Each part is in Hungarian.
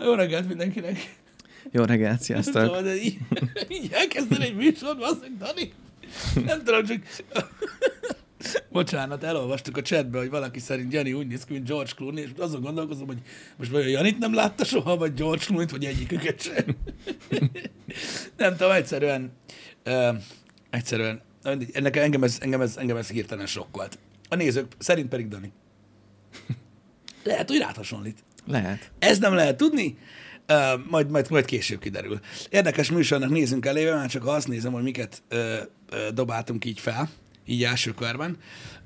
Jó reggelt mindenkinek! Jó reggelt, sziasztok! Szóval, de így, így elkezdeni egy műsor, basszak, Dani? Nem tudom, csak... Bocsánat, elolvastuk a chatbe, hogy valaki szerint Jani úgy néz ki, mint George Clooney, és azon gondolkozom, hogy most vajon Janit nem látta soha, vagy George Clooney-t, vagy egyiküket sem. nem tudom, egyszerűen, uh, egyszerűen, ennek, engem, ez, engem, ez, engem ez hirtelen sokkolt. A nézők szerint pedig Dani. Lehet, hogy rád hasonlít. Lehet. Ez nem lehet tudni, uh, majd, majd, majd később kiderül. Érdekes műsornak nézünk elébe, már csak azt nézem, hogy miket uh, uh, dobáltunk így fel, így első körben.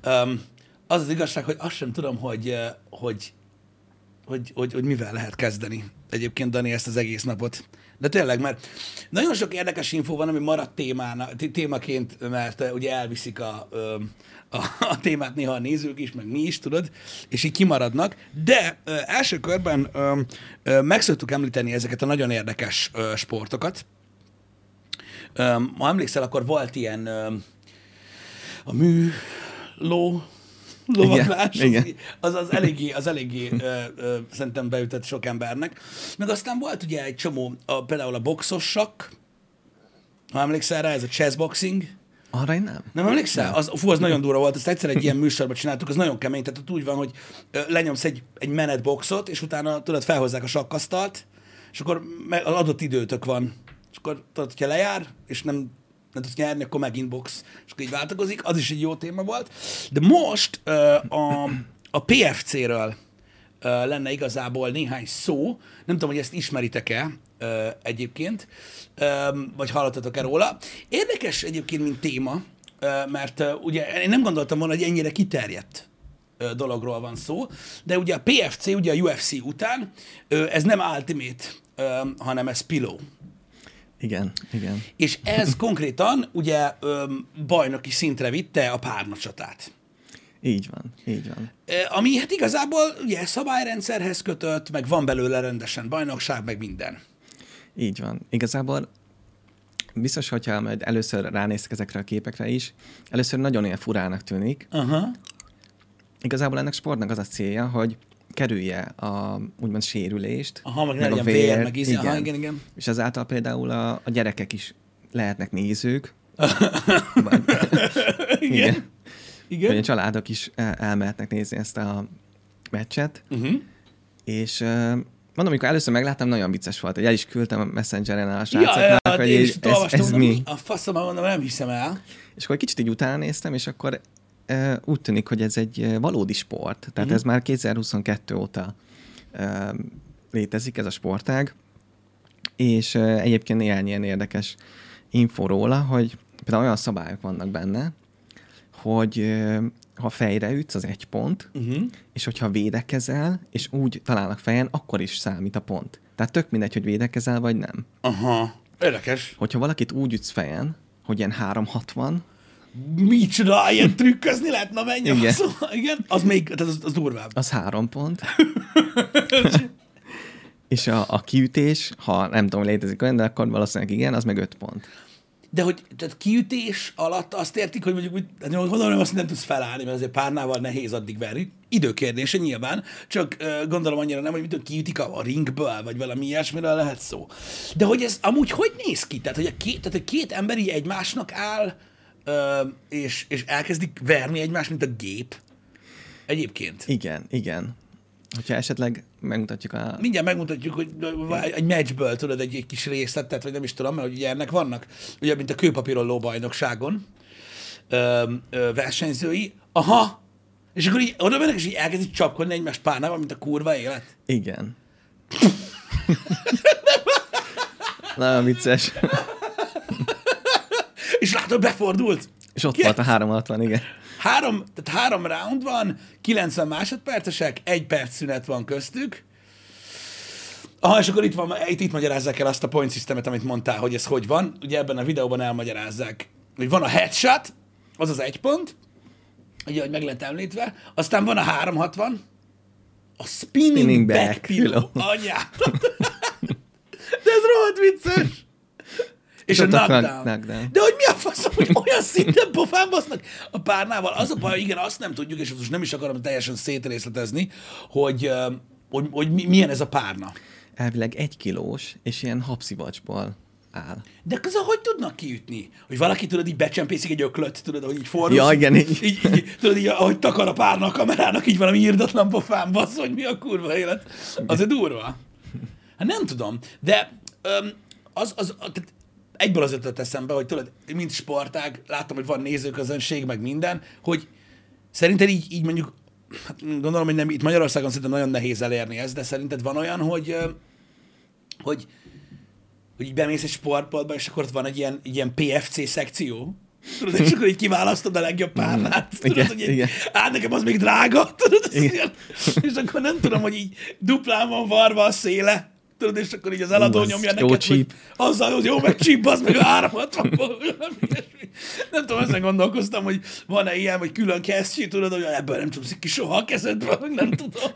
Um, az az igazság, hogy azt sem tudom, hogy, uh, hogy, hogy, hogy, hogy mivel lehet kezdeni egyébként, Dani, ezt az egész napot. De tényleg, mert nagyon sok érdekes info van, ami maradt témána, témaként, mert uh, ugye elviszik a, a, a témát néha a nézők is, meg mi is, tudod, és így kimaradnak. De ö, első körben ö, ö, meg szoktuk említeni ezeket a nagyon érdekes ö, sportokat. Ö, ha emlékszel, akkor volt ilyen ö, a mű, ló, lovaglás, Igen, az, igen. az, az eléggé, az eléggé ö, ö, szerintem beütött sok embernek. Meg aztán volt ugye egy csomó, a, például a boxossak, ha emlékszel rá, ez a chessboxing, Arra én nem. nem emlékszel? Az, fú, az nagyon durva volt, ezt egyszer egy ilyen műsorban csináltuk, az nagyon kemény, tehát ott úgy van, hogy lenyomsz egy, egy menetboxot, és utána tudod, felhozzák a sakkasztalt, és akkor az adott időtök van. És akkor tudod, hogyha lejár, és nem, nem tudsz nyerni, akkor megint box, és akkor így váltakozik, az is egy jó téma volt. De most a, a PFC-ről lenne igazából néhány szó, nem tudom, hogy ezt ismeritek-e egyébként, vagy hallottatok-e róla. Érdekes egyébként, mint téma, mert ugye én nem gondoltam volna, hogy ennyire kiterjedt dologról van szó, de ugye a PFC, ugye a UFC után, ez nem Ultimate, hanem ez Pillow. Igen, igen. És ez konkrétan ugye ö, bajnoki szintre vitte a párnacsatát. Így van, így van. Ami hát igazából ugye szabályrendszerhez kötött, meg van belőle rendesen bajnokság, meg minden. Így van. Igazából biztos, hogyha majd először ránéztek ezekre a képekre is, először nagyon ilyen furának tűnik. Aha. Igazából ennek sportnak az a célja, hogy kerülje a úgymond sérülést. Aha, meg ne a legyen vér, meg íze. Aha, igen, igen. És ezáltal például a, a gyerekek is lehetnek nézők. Vagy, Igen. vagy Igen. a családok is el- elmehetnek nézni ezt a meccset. Uh-huh. És mondom, amikor először megláttam, nagyon vicces volt, hogy el is küldtem a messengeren a Ja, srácoknak, ja, hogy én így, is ez, ez mondom, mi. A faszom, mondom, nem hiszem el. És akkor egy kicsit így utána néztem, és akkor úgy tűnik, hogy ez egy valódi sport. Tehát uh-huh. ez már 2022 óta létezik, ez a sportág. És egyébként néhány ilyen érdekes info róla, hogy például olyan szabályok vannak benne, hogy ha fejre ütsz, az egy pont, Uh-huh. és hogyha védekezel, és úgy találnak fejen, akkor is számít a pont. Tehát tök mindegy, hogy védekezel, vagy nem. Aha. Érdekes. Hogyha valakit úgy ütsz fejen, hogy ilyen 360, Micsoda, ilyen trükközni lehet, na menj a Igen. faszom. Igen. Az még, tehát az, az durvább. az három pont. és a, a kiütés, ha nem tudom, létezik olyan, de akkor valószínűleg igen, az meg öt pont. De hogy tehát kiütés alatt azt értik, hogy mondjuk, hogy hát gondolom, hogy azt nem tudsz felállni, mert azért párnával nehéz addig verni. Időkérdése nyilván, csak uh, gondolom annyira nem, hogy mit tudom, kiütik a, a ringből, vagy valami ilyesmiről lehet szó. De hogy ez amúgy hogy néz ki? Tehát, hogy a két, tehát, hogy két ember így egymásnak áll, és, és elkezdik verni egymást, mint a gép. Egyébként. Igen, igen. Hogyha esetleg megmutatjuk a... Mindjárt megmutatjuk, hogy egy meccsből tudod egy, egy kis részletet, vagy nem is tudom, mert hogy ugye ennek vannak, ugye, mint a kőpapírolló bajnokságon ö, ö, versenyzői. Aha! És akkor így oda mennek, és így elkezdik csapkodni egymás párnával, mint a kurva élet. Igen. Nagyon vicces. És látod, befordult. És ott Ki- volt a 360, igen. Három, tehát három round van, 90 másodpercesek, egy perc szünet van köztük. Aha, és akkor itt, van, itt, itt magyarázzák el azt a point systemet, amit mondtál, hogy ez hogy van. Ugye ebben a videóban elmagyarázzák, hogy van a headshot, az az egy pont, ugye, hogy meg lett említve, aztán van a 360, a spinning, Spinning back, back pillow. Anyát. De ez rohadt vicces. És a knockdown. knockdown. De hogy mi a faszom, hogy olyan szinten pofán basznak a párnával? Az a baj, igen, azt nem tudjuk, és most nem is akarom teljesen szétrészletezni, hogy, hogy, hogy mi- milyen ez a párna. elvileg egy kilós, és ilyen habszivacsból áll. De közben hogy tudnak kiütni? Hogy valaki, tudod, így becsempészik egy öklöt, tudod, hogy így fordul. Ja, igen, így. így, így, tudod, így, ahogy takar a párna a kamerának, így valami írdatlan pofán, bassz, hogy mi a kurva élet. Az egy durva. Hát nem tudom, de öm, az, az, tehát egyből az ötlet eszembe, hogy tudod, mint sportág, látom, hogy van nézőközönség, meg minden, hogy szerinted így, így mondjuk, hát gondolom, hogy nem, itt Magyarországon szerintem nagyon nehéz elérni ezt, de szerinted van olyan, hogy, hogy, hogy így bemész egy sportboltba, és akkor ott van egy ilyen, egy ilyen PFC szekció, Tudod, és akkor így kiválasztod a legjobb párnát. Tudod, Igen, hogy igen. hát nekem az még drága. Tudod, Igen. ilyen, és akkor nem tudom, hogy így duplán van varva a széle. Tudod, és akkor így az eladó Ú, nyomja jó neked, hogy azzal, hogy jó, meg csíp, az meg a 360 Nem tudom, ezen gondolkoztam, hogy van-e ilyen, hogy külön kesztyű, tudod, hogy ebből nem csúszik ki soha a kezedből, nem tudom.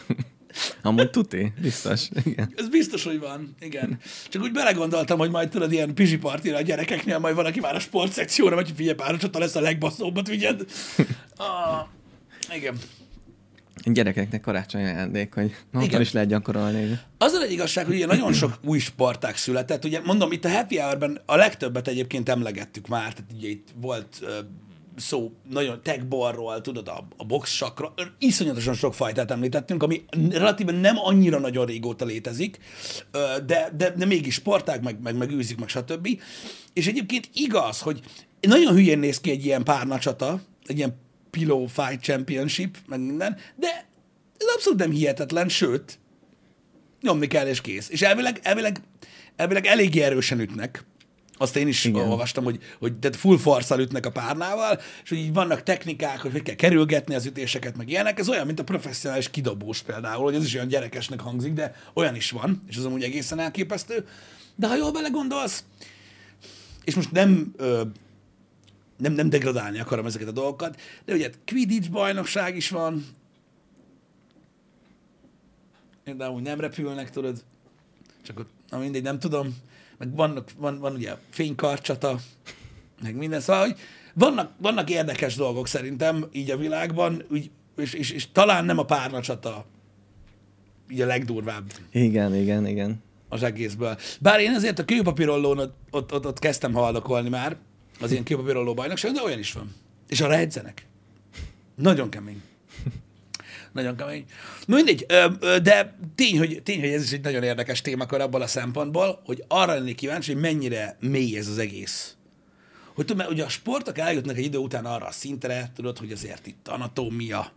Amúgy tuti, biztos. Igen. Ez biztos, hogy van, igen. Csak úgy belegondoltam, hogy majd tudod, ilyen pizsipartira a gyerekeknél majd van, aki már a sportszekcióra, vagy figyelj, párocsata lesz a legbaszóbbat, vigyed. Ah, igen. Gyerekeknek karácsonyi ajándék, hogy otthon is lehet gyakorolni. Az egy igazság, hogy ugye nagyon sok új sportág született. Ugye mondom, itt a Happy Hour-ben a legtöbbet egyébként emlegettük már, tehát ugye itt volt ö, szó nagyon techballról, tudod, a, a boxsakra, iszonyatosan sok fajtát említettünk, ami relatíve nem annyira nagyon régóta létezik, de, de, de mégis sportág, meg, meg, meg űzik, meg stb. És egyébként igaz, hogy nagyon hülyén néz ki egy ilyen párnacsata, egy ilyen Pillow Fight Championship, meg minden, de ez abszolút nem hihetetlen, sőt, nyomni kell, és kész. És elvileg, elvileg, elvileg eléggé erősen ütnek. Azt én is Igen. Olvastam, hogy, hogy tehát full forszal ütnek a párnával, és hogy így vannak technikák, hogy hogy kell kerülgetni az ütéseket, meg ilyenek. Ez olyan, mint a professzionális kidobós például, hogy ez is olyan gyerekesnek hangzik, de olyan is van, és az amúgy egészen elképesztő. De ha jól belegondolsz, és most nem, ö, nem, nem degradálni akarom ezeket a dolgokat, de ugye Quidditch bajnokság is van, de amúgy nem repülnek, tudod, csak ott, na mindegy, nem tudom, meg vannak, van, van ugye fénykarcsata, meg minden, szóval, hogy vannak, vannak érdekes dolgok szerintem így a világban, úgy, és, és, és talán nem a párnacsata így a legdurvább. Igen, igen, igen. az egészből. Bár én azért a kőpapírollón ott, ott, ott, ott kezdtem haldokolni már, az ilyen kőpapírolló bajnokság, de olyan is van. És arra edzenek. Nagyon kemény. Nagyon kemény. No, mindegy, de tény hogy, tény, hogy ez is egy nagyon érdekes témakör abból a szempontból, hogy arra lennék kíváncsi, hogy mennyire mély ez az egész. Hogy tudod, mert ugye a sportok eljutnak egy idő után arra a szintre, tudod, hogy azért itt anatómia,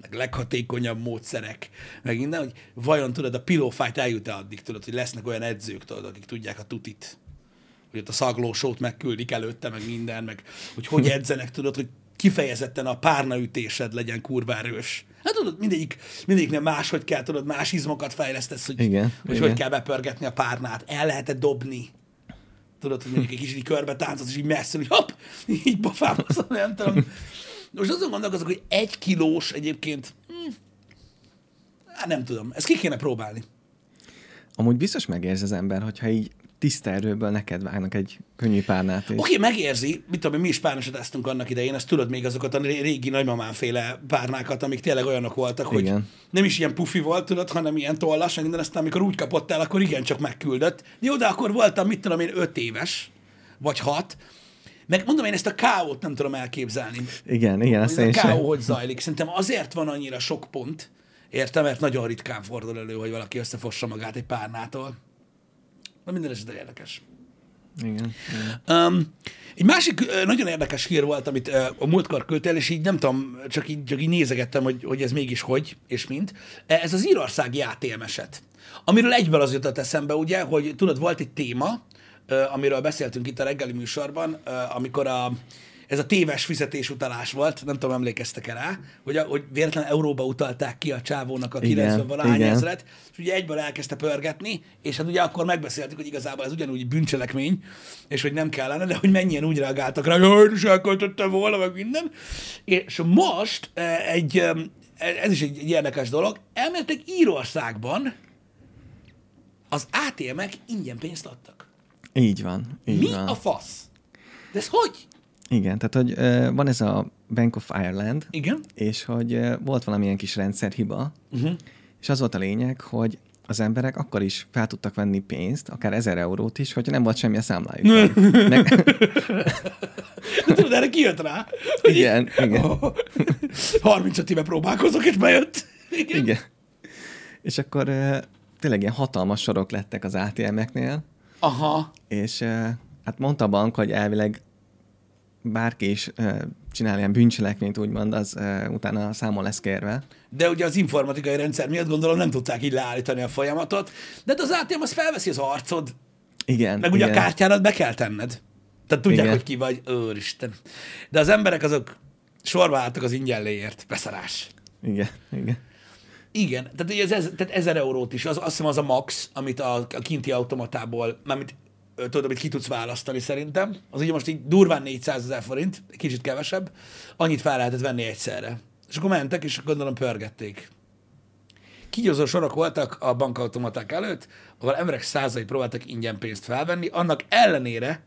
meg leghatékonyabb módszerek, meg minden, hogy vajon tudod, a pillow fight eljut-e addig, tudod, hogy lesznek olyan edzők, tudod, akik tudják a tutit, hogy ott a szaglósót megküldik előtte, meg minden, meg hogy hogy edzenek, tudod, hogy kifejezetten a párnaütésed legyen kurva erős. Hát tudod, mindegyik, mindegyiknél máshogy kell, tudod, más izmokat fejlesztesz, hogy, Igen, hogy igen. hogy kell bepörgetni a párnát, el lehet dobni. Tudod, hogy mondjuk egy kicsit körbe táncolsz, és így messze, hogy hopp, így pofámhoz, nem tudom. Most azon gondolkozok, hogy egy kilós egyébként, hm, hát nem tudom, ezt ki kéne próbálni. Amúgy biztos megérzi az ember, hogyha így tiszta erőből neked vágnak egy könnyű párnát. És... Oké, okay, megérzi, mit tudom, mi is párnasodáztunk annak idején, ezt tudod még azokat a ré- régi nagymamánféle párnákat, amik tényleg olyanok voltak, hogy Igen. nem is ilyen pufi volt, tudod, hanem ilyen tollas, meg minden, aztán amikor úgy kapott el, akkor igencsak megküldött. Jó, de akkor voltam, mit tudom én, öt éves, vagy hat, meg mondom, én ezt a káót nem tudom elképzelni. Igen, igen, ezt én a káó hogy zajlik. Szerintem azért van annyira sok pont, értem, mert nagyon ritkán fordul elő, hogy valaki összefossa magát egy párnától. Na minden esetre érdekes. Igen, igen. Um, egy másik nagyon érdekes hír volt, amit a múltkor küldtél, és így nem tudom, csak így, csak így nézegettem, hogy, hogy ez mégis hogy és mint. Ez az írországi ATM eset, amiről egyből az jutott eszembe, ugye, hogy tudod, volt egy téma, amiről beszéltünk itt a reggeli műsorban, amikor a, ez a téves fizetésutalás volt, nem tudom, emlékeztek-e rá, hogy, a, hogy véletlen euróba utalták ki a csávónak a Igen, 90 valahány ezret, és ugye egyből elkezdte pörgetni, és hát ugye akkor megbeszéltük, hogy igazából ez ugyanúgy bűncselekmény, és hogy nem kellene, de hogy mennyien úgy reagáltak rá, hogy "Jaj, is elköltöttem volna, meg minden. És most eh, egy, eh, ez is egy, egy érdekes dolog, elméletileg Írországban az ATM-ek ingyen pénzt adtak. Így van. Így Mi van. a fasz? De ez hogy? Igen, tehát hogy van ez a Bank of Ireland, Igen. és hogy volt valamilyen kis rendszerhiba, Uh-huh. és az volt a lényeg, hogy az emberek akkor is fel tudtak venni pénzt, akár ezer eurót is, hogyha nem volt semmi a számlájuk. ne- tudod, erre kijött rá. hogy Igen, így- igen. 35 éve próbálkozok, és bejött. Igen. Igen. És akkor ö, tényleg ilyen hatalmas sorok lettek az ATM-eknél, Aha. és ö, hát mondta a bank, hogy elvileg bárki is csinál ilyen bűncselekményt, úgymond, az utána számon lesz kérve. De ugye az informatikai rendszer miatt gondolom nem tudták így leállítani a folyamatot. De hát az ATM az felveszi az arcod, Igen. meg ugye igen. a kártyádat be kell tenned. Tehát tudják, Igen. hogy ki vagy. Őristen. De az emberek azok sorba álltak az ingyenléért. Beszarás. Igen, igen. Igen, tehát, ugye ez, ez, tehát 1000 eurót is, az, azt hiszem az a max, amit a, a kinti automatából, mármint tudod, amit ki tudsz választani szerintem. Az ugye most így durván 400 ezer forint, kicsit kevesebb, annyit fel lehetett venni egyszerre. És akkor mentek, és gondolom pörgették. Kigyózó sorok voltak a bankautomaták előtt, ahol emberek százai próbáltak ingyen pénzt felvenni, annak ellenére,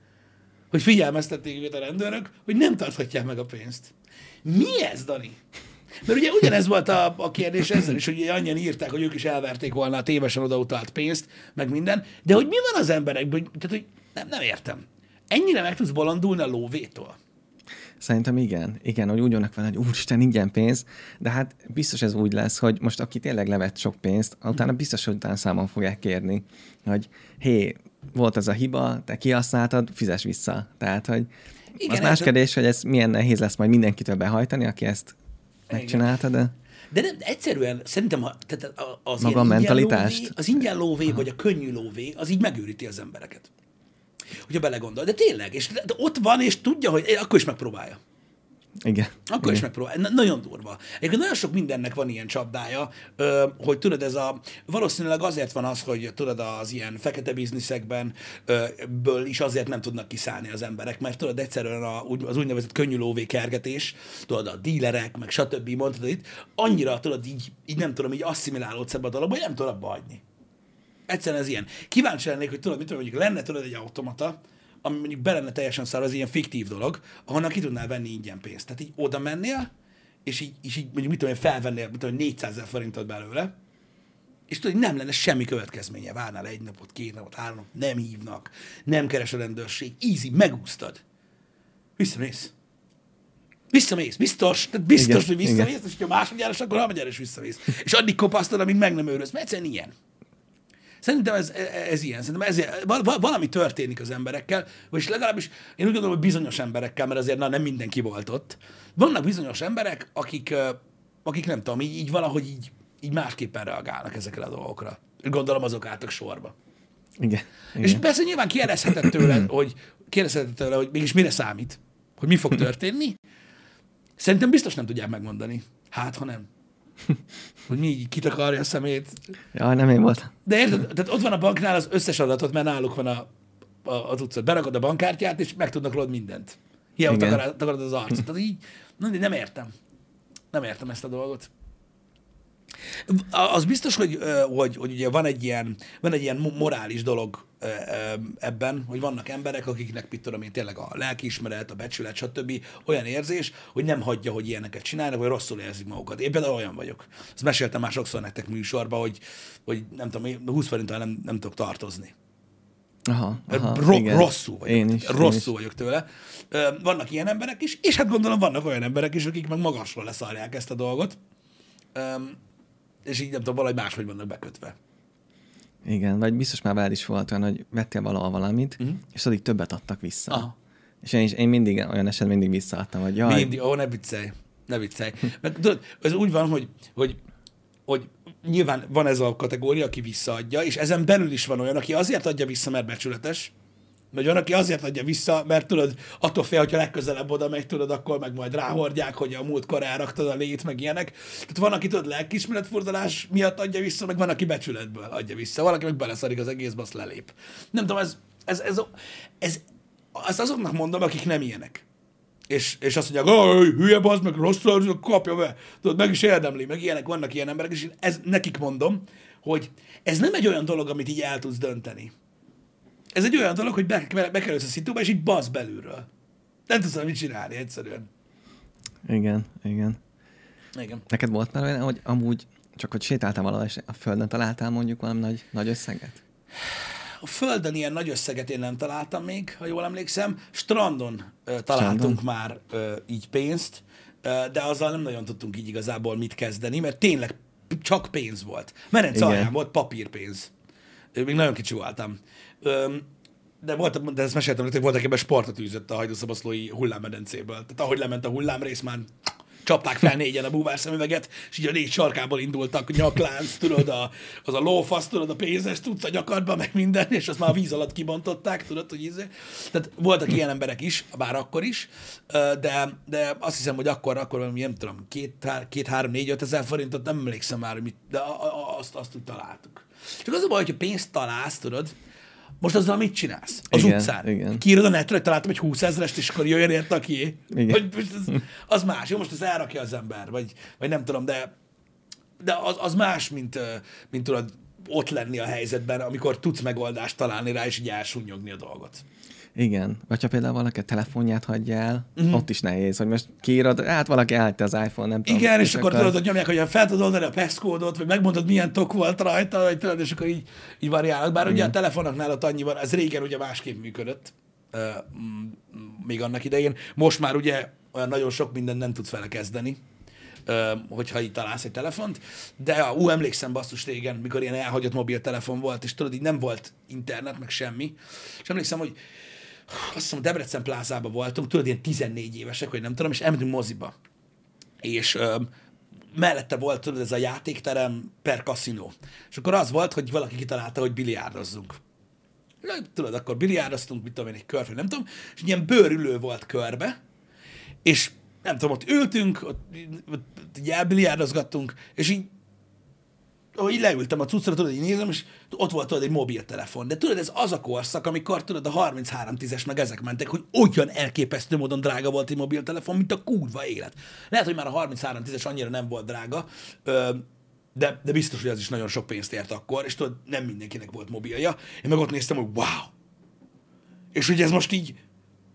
hogy figyelmeztették őket a rendőrök, hogy nem tarthatják meg a pénzt. Mi ez, Dani? Mert ugye ugyanez volt a, a kérdés ezzel is, hogy ugye annyian írták, hogy ők is elverték volna a tévesen odautalt pénzt, meg minden, de hogy mi van az emberekben, hogy, tehát, hogy nem, nem értem. Ennyire meg tudsz bolondulni a lóvétól? Szerintem igen. Igen, hogy úgy vannak vele, hogy úristen, ingyen pénz, de hát biztos ez úgy lesz, hogy most aki tényleg levett sok pénzt, utána biztos, hogy utána számon fogják kérni, hogy hé, volt ez a hiba, te kihasználtad, fizes vissza. Tehát, hogy Igen, az más kérdés, hogy ez milyen nehéz lesz majd mindenkitől behajtani, aki ezt megcsinálta, de De nem, egyszerűen szerintem ha, tehát a- az Maga a mentalitást? Lóvé, az ingyen lóvé, vagy a könnyű lóvé, az így megőríti az embereket. Hogyha belegondol. De tényleg, és de ott van, és tudja, hogy eh, akkor is megpróbálja. Igen. Akkor igen. is megpróbál. Na, nagyon durva. Egyébként nagyon sok mindennek van ilyen csapdája, ö, hogy tudod, ez a, valószínűleg azért van az, hogy tudod, az ilyen fekete bizniszekben ö, ből is azért nem tudnak kiszállni az emberek, mert tudod, egyszerűen a, az úgynevezett könnyű lóvé kergetés, tudod, a dílerek, meg stb. mondtad itt, annyira tudod, így, így nem tudom, így asszimilálódsz ebbe a dologba, hogy nem tudod abba hagyni. Egyszerűen ez ilyen. Kíváncsi lennék, hogy tudod, mit tudom, mondjuk lenne tudod egy automata, ami mondjuk be lenne teljesen szar, az ilyen fiktív dolog, ahonnan ki tudnál venni ingyen pénzt. Tehát így oda mennél, és így, és így mondjuk mit tudom, én, felvennél, mit tudom, én, 400 ezer forintot belőle, és tudod, hogy nem lenne semmi következménye. Várnál egy napot, két napot, három napot, nem hívnak, nem keres a rendőrség, easy, megúsztad. Visszamész. Visszamész, biztos, tehát biztos, Igen, hogy visszamész, igen. és ha másodjára, akkor harmadjára is visszamész. És addig kopasztod, amíg meg nem őrölsz, mert egyszerűen ilyen. Szerintem ez, ez ilyen. Szerintem ez, val- val- valami történik az emberekkel, vagyis legalábbis én úgy gondolom, hogy bizonyos emberekkel, mert azért na, nem mindenki volt ott. Vannak bizonyos emberek, akik, akik nem tudom, így, így valahogy így, így másképpen reagálnak ezekre a dolgokra. Gondolom azok álltak sorba. Igen. És igen. persze nyilván kérdezheted tőle, hogy kérdezheted tőle, hogy mégis mire számít, hogy mi fog történni. Szerintem biztos nem tudják megmondani. Hát, ha nem. Hogy mi így kitakarja a szemét. Ja, nem én voltam. De érted, tehát ott van a banknál az összes adatot, mert náluk van a, a, az utca. Berakod a bankkártyát, és megtudnak rólad mindent. Hiába Igen. takar, takarod az arcot. Tehát így, nem értem. Nem értem ezt a dolgot. Az biztos, hogy, hogy, hogy ugye van egy ilyen, van egy ilyen mo- morális dolog ebben, hogy vannak emberek, akiknek, mit tudom én, tényleg a lelkiismeret, a becsület, stb. olyan érzés, hogy nem hagyja, hogy ilyeneket csinálnak, vagy rosszul érzik magukat. Én például olyan vagyok. Ezt meséltem már sokszor nektek műsorban, hogy, hogy nem tudom, én 20 forinttal nem, nem tudok tartozni. Aha, aha ro- igen. rosszul vagyok. Én is. rosszul vagyok tőle. Vannak ilyen emberek is, és hát gondolom vannak olyan emberek is, akik meg magasra leszarják ezt a dolgot. És így nem tudom, valahogy máshogy vannak bekötve. Igen, vagy biztos már veled is volt olyan, hogy vettél valahol valamit, Mhm. és addig többet adtak vissza. Aha. És én, is, én mindig, olyan esetben mindig visszaadtam, hogy jaj, Mindig, ó, ne viccelj, ne viccelj. Meg, tudod, ez úgy van, hogy, hogy, hogy nyilván van ez a kategória, aki visszaadja, és ezen belül is van olyan, aki azért adja vissza, mert becsületes, vagy van, aki azért adja vissza, mert tudod, attól fél, hogyha legközelebb oda megy, tudod, akkor meg majd ráhordják, hogy a múltkor elraktad a lét, meg ilyenek. Tehát van, aki tudod, lelkiismeretfordulás miatt adja vissza, meg van, aki becsületből adja vissza. Valaki meg beleszarik az egészbe, azt lelép. Nem tudom, ez, ez, ez, ez, ezt azoknak mondom, akik nem ilyenek. És, és azt mondják, hülye bazd, meg rossz, kapja be. Tudod, meg is érdemli, meg ilyenek, vannak ilyen emberek, és én ez, nekik mondom, hogy ez nem egy olyan dolog, amit így el tudsz dönteni. Ez egy olyan dolog, hogy be, be, bekerülsz a szitúba, és így basz belülről. Nem tudsz mit csinálni egyszerűen. igen, igen. Igen. Neked volt már olyan, hogy amúgy Csak hogy sétáltál valahol, és a földön találtál mondjuk valami nagy, nagy összeget? A földön ilyen nagy összeget én nem találtam még, ha jól emlékszem. Strandon ö, találtunk Strandon? már ö, így pénzt, ö, de azzal nem nagyon tudtunk így igazából mit kezdeni, mert tényleg csak pénz volt. Igen. alján volt papírpénz. Még nagyon kicsi voltam. De, volt, de ezt meséltem, hogy voltak ebben sportot űzött a hajdúszabaszlói hullámmedencéből. Tehát ahogy lement a hullámrész, már csapták fel négyen a búvár szemüveget, és így a négy sarkából indultak, nyaklánc, tudod, a, az a lófasz, tudod, a pénzes tudsz a nyakadba, meg minden, és azt már a víz alatt kibontották, tudod, hogy íze. Tehát voltak ilyen emberek is, bár akkor is, de, de azt hiszem, hogy akkor, akkor valami, nem tudom, két, há- két három, négy, öt ezer forintot, nem emlékszem már, hogy de azt, azt úgy találtuk. Csak az a baj, hogyha pénzt találsz, tudod, most azzal mit csinálsz? Az Igen, utcán. igen. Kiírod a netre, hogy találtam egy 20 ezerest, és akkor jöjjön érte, aki Igen. Most az, az más. Jó, most az elrakja az ember, vagy, vagy nem tudom, de, de az, az más, mint, mint tudod ott lenni a helyzetben, amikor tudsz megoldást találni rá, és így elsúnyogni a dolgot. Igen. Vagy ha például valaki a telefonját hagyja el, uh-huh. ott is nehéz, hogy most kiírod, hát valaki elhagyta az iPhone, nem tudom. Igen, és akkor tudod, hogy nyomják, hogy fel tudod oldani a PESZ kódot, vagy megmondod, milyen tok volt rajta, vagy tudod, és akkor így, így variálnak. Bár ugye a telefonoknál ott annyi van, ez régen ugye másképp működött, mm, még annak idején. Most már ugye olyan nagyon sok mindent nem tudsz vele kezdeni, hogyha így találsz egy telefont, de a, ú, emlékszem basszus régen, mikor ilyen elhagyott mobiltelefon volt, és tudod, így nem volt internet, meg semmi, és emlékszem, hogy azt hiszem, Debrecen plázában voltunk, tudod, ilyen 14 évesek, vagy nem tudom, és elmentünk moziba. És ö, mellette volt, tudod, ez a játékterem per kaszinó. És akkor az volt, hogy valaki kitalálta, hogy biliárdozzunk. Tudod, akkor biliárdoztunk, mit tudom én, egy kör, vagy nem tudom, és ilyen bőrülő volt körbe, és nem tudom, ott ültünk, ott, ott elbiliárdozgattunk, és így így leültem a cuccra, tudod, így nézem, és ott volt tudod egy mobiltelefon. De tudod, ez az a korszak, amikor tudod, a 33 10-es meg ezek mentek, hogy olyan elképesztő módon drága volt egy mobiltelefon, mint a kurva élet. Lehet, hogy már a 33 10-es annyira nem volt drága, de, de biztos, hogy az is nagyon sok pénzt ért akkor, és tudod, nem mindenkinek volt mobilja. Én meg ott néztem, hogy wow! És hogy ez most így,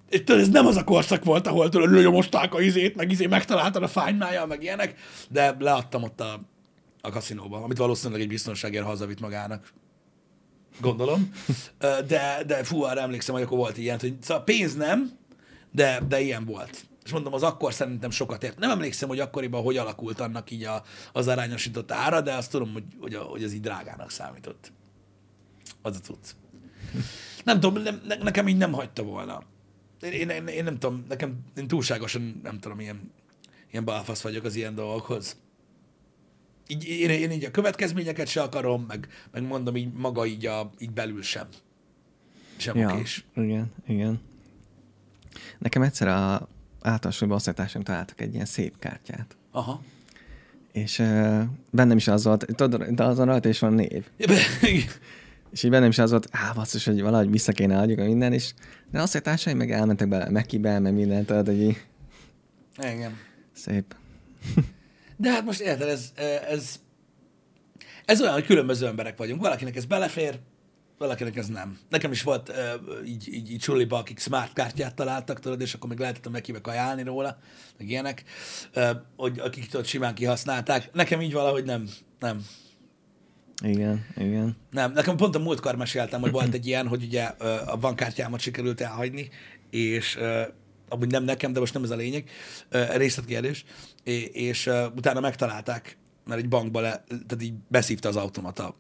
és tudod, ez nem az a korszak volt, ahol tudod, lőnyomosták a izét, meg izé megtaláltad a fánymájjal, meg ilyenek, de leadtam ott a, a kaszinóba, amit valószínűleg egy biztonságért hazavitt magának. Gondolom. De, de fú, arra emlékszem, hogy akkor volt ilyen, hogy szóval pénz nem, de, de ilyen volt. És mondom, az akkor szerintem sokat ért. Nem emlékszem, hogy akkoriban hogy alakult annak így a, az arányosított ára, de azt tudom, hogy, hogy, a, hogy az így drágának számított. Az a cucc. Nem tudom, nem, ne, nekem így nem hagyta volna. Én, én, én, én nem tudom, nekem én túlságosan, nem tudom, ilyen, ilyen balfasz vagyok az ilyen dolgokhoz. Így, én, én így a következményeket se akarom, meg, meg mondom így maga így, a, így belül sem. Sem ja. Okés. igen, igen. Nekem egyszer a általános osztálytársaim találtak egy ilyen szép kártyát. Aha. És uh, bennem is az volt, tudod, de azon rajta is van név. És így bennem is az volt, á, basszus, hogy valahogy vissza kéne adjuk a minden, és de azt társaim meg elmentek bele Mekibe, meg mindent, tudod, hogy így Igen. szép. De hát most érted, ez, ez, ez olyan, hogy különböző emberek vagyunk. Valakinek ez belefér, valakinek ez nem. Nekem is volt ö, így, így, így suliba, akik smart kártyát találtak, tudod, és akkor még lehetett mekibe kajálni róla, meg ilyenek, ö, hogy akik tudod, simán kihasználták. Nekem így valahogy nem, nem. Igen, igen. Nem, nekem pont a múltkor meséltem, hogy volt egy ilyen, hogy ugye ö, a bankkártyámat sikerült elhagyni, és ö, amúgy nem nekem, de most nem ez a lényeg, ö, részletkérdés, és, ö, utána megtalálták, mert egy bankba le, tehát így beszívta az automata,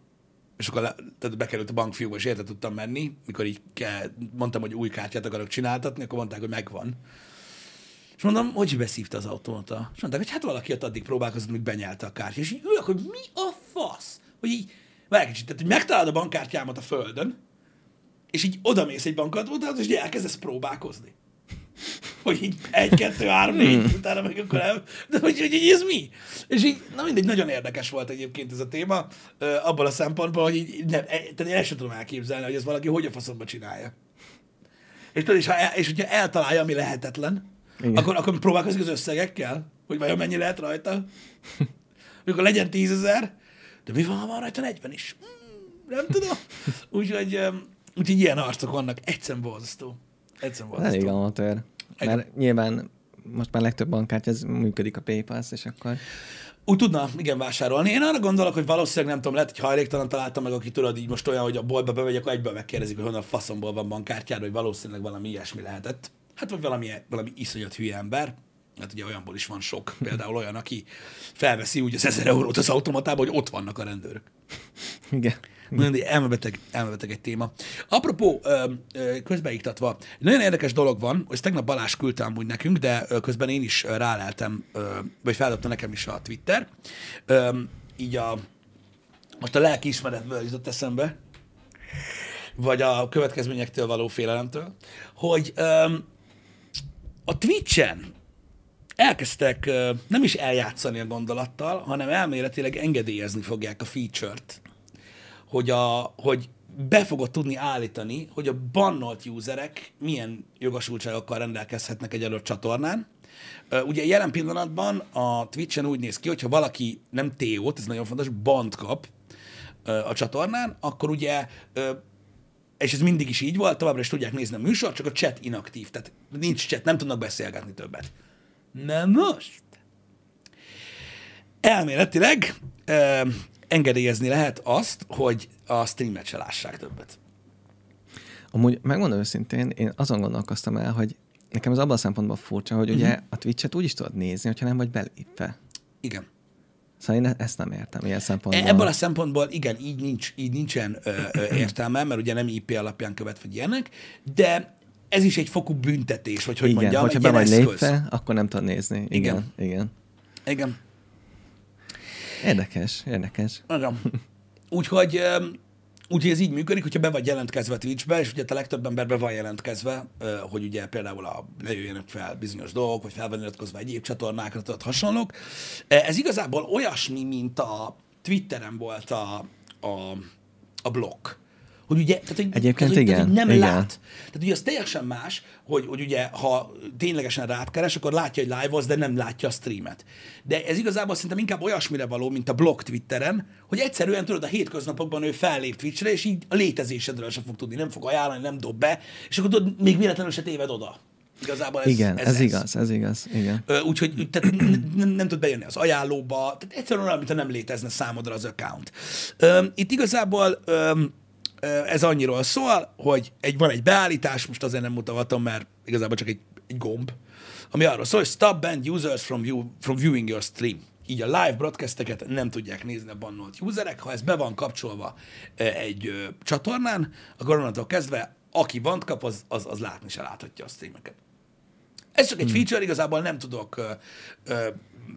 és akkor le, tehát bekerült a bankfiúba, és érte tudtam menni, mikor így ke, mondtam, hogy új kártyát akarok csináltatni, akkor mondták, hogy megvan. És mondom, hogy beszívta az automata? És mondták, hogy hát valaki ott addig próbálkozott, míg benyelte a kártyát. És így ülök, hogy mi a fasz? Hogy így, várj kicsit, tehát, hogy megtalálod a bankkártyámat a földön, és így odamész egy bankautomatához, és így elkezdesz próbálkozni. Hogy így egy, kettő, három, négy, utána meg akkor el, de hogy, hogy, hogy ez mi? És így, na mindegy, nagyon érdekes volt egyébként ez a téma, ö, abból a szempontból, hogy így nem, e- tehát én el sem tudom elképzelni, hogy ez valaki hogy a faszomba csinálja. És tudod, és, ha el, és hogyha eltalálja, ami lehetetlen, Igen. akkor, akkor próbálkozik az összegekkel, hogy vajon mennyi lehet rajta. Amikor legyen tízezer, de mi van, ha van rajta 40 is? Hmm, nem tudom. Úgyhogy, úgyhogy ilyen arcok vannak. Egyszerűen borzasztó. Egyszerűen Ez elég borzasztó. amatőr. Igen. Mert nyilván most már legtöbb bankkártya ez működik a PayPal, és akkor Úgy tudna, igen, vásárolni. Én arra gondolok, hogy valószínűleg nem tudom, lehet, hogy hajléktalan találtam meg, aki tudod így most olyan, hogy a boltba bemegyek, akkor egyből megkérdezik, hogy honnan a faszomból van bankkártyád, vagy valószínűleg valami ilyesmi lehetett. Hát vagy valami, valami iszonyat hülye ember. Hát ugye olyanból is van sok. Például olyan, aki felveszi úgy az 1000 eurót az automatába, hogy ott vannak a rendőrök. Igen. Mindig elmebeteg, elmebeteg egy téma. Apropó, közbeiktatva, nagyon érdekes dolog van, hogy tegnap Balázs küldte amúgy nekünk, de közben én is ráleltem, vagy feldobta nekem is a Twitter. Így a, most a lelkiismeretből jutott eszembe, vagy a következményektől való félelemtől, hogy a Twitch-en elkezdtek nem is eljátszani a gondolattal, hanem elméletileg engedélyezni fogják a feature-t, hogy, a, hogy be fogod tudni állítani, hogy a bannolt userek milyen jogosultságokkal rendelkezhetnek egy adott csatornán. Ugye jelen pillanatban a Twitch-en úgy néz ki, hogyha valaki nem TO-t, ez nagyon fontos, bant kap a csatornán, akkor ugye és ez mindig is így volt, továbbra is tudják nézni a műsort, csak a chat inaktív, tehát nincs chat, nem tudnak beszélgetni többet. Na most, elméletileg engedélyezni lehet azt, hogy a streamet se lássák többet. Amúgy megmondom őszintén, én azon gondolkoztam el, hogy nekem az abban a szempontból furcsa, hogy ugye Mhm. a Twitch-et úgy is tudod nézni, hogyha nem vagy belépve. Igen. Szóval én ezt nem értem ilyen szempontból. E- Ebből a szempontból igen, így, nincs, így nincsen ö, ö, értelme, mert ugye nem IP alapján követ, vagy ilyenek, de ez is egy fokú büntetés, vagy hogy igen, mondjam, hogyha be vagy lépve, akkor nem tudod nézni. Igen, Igen. igen. igen. Érdekes, érdekes. Igen. Úgyhogy, úgyhogy ez így működik, hogyha be vagy jelentkezve Twitchbe, és ugye a legtöbb ember be van jelentkezve, hogy ugye például a, ne jöjjenek fel bizonyos dolgok, vagy fel van iratkozva egyéb csatornákra, tehát hasonlók. Ez igazából olyasmi, mint a Twitteren volt a, a, a blokk. Hogy ugye, tehát, hogy, Egyébként tehát, hogy, tehát, hogy igen, nem igen. lát. Tehát ugye az teljesen más, hogy, hogy ugye, ha ténylegesen rád keres, akkor látja, hogy live de nem látja a streamet. De ez igazából szerintem inkább olyasmire való, mint a blog Twitteren, hogy egyszerűen tudod, a hétköznapokban ő fellép Twitchre, és így a létezésedről sem fog tudni, nem fog ajánlani, nem dob be, és akkor tudod, még véletlenül se téved oda. Igazából ez, igen, ez, ez, igaz, ez igaz, igen. Úgyhogy tehát nem, nem, tud bejönni az ajánlóba, tehát egyszerűen olyan, mintha nem létezne számodra az account. Ö, Itt igazából ö, ez annyiról szól, hogy egy, van egy beállítás, most azért nem mutogatom, mert igazából csak egy, egy gomb, ami arról szól, hogy stop banned users from, view, from viewing your stream. Így a live broadcasteket nem tudják nézni a bannolt userek. Ha ez be van kapcsolva egy ö, csatornán, akkor onnantól kezdve, aki bant kap, az, az, az látni se láthatja a streameket. Ez csak egy feature, igazából nem tudok ö, ö,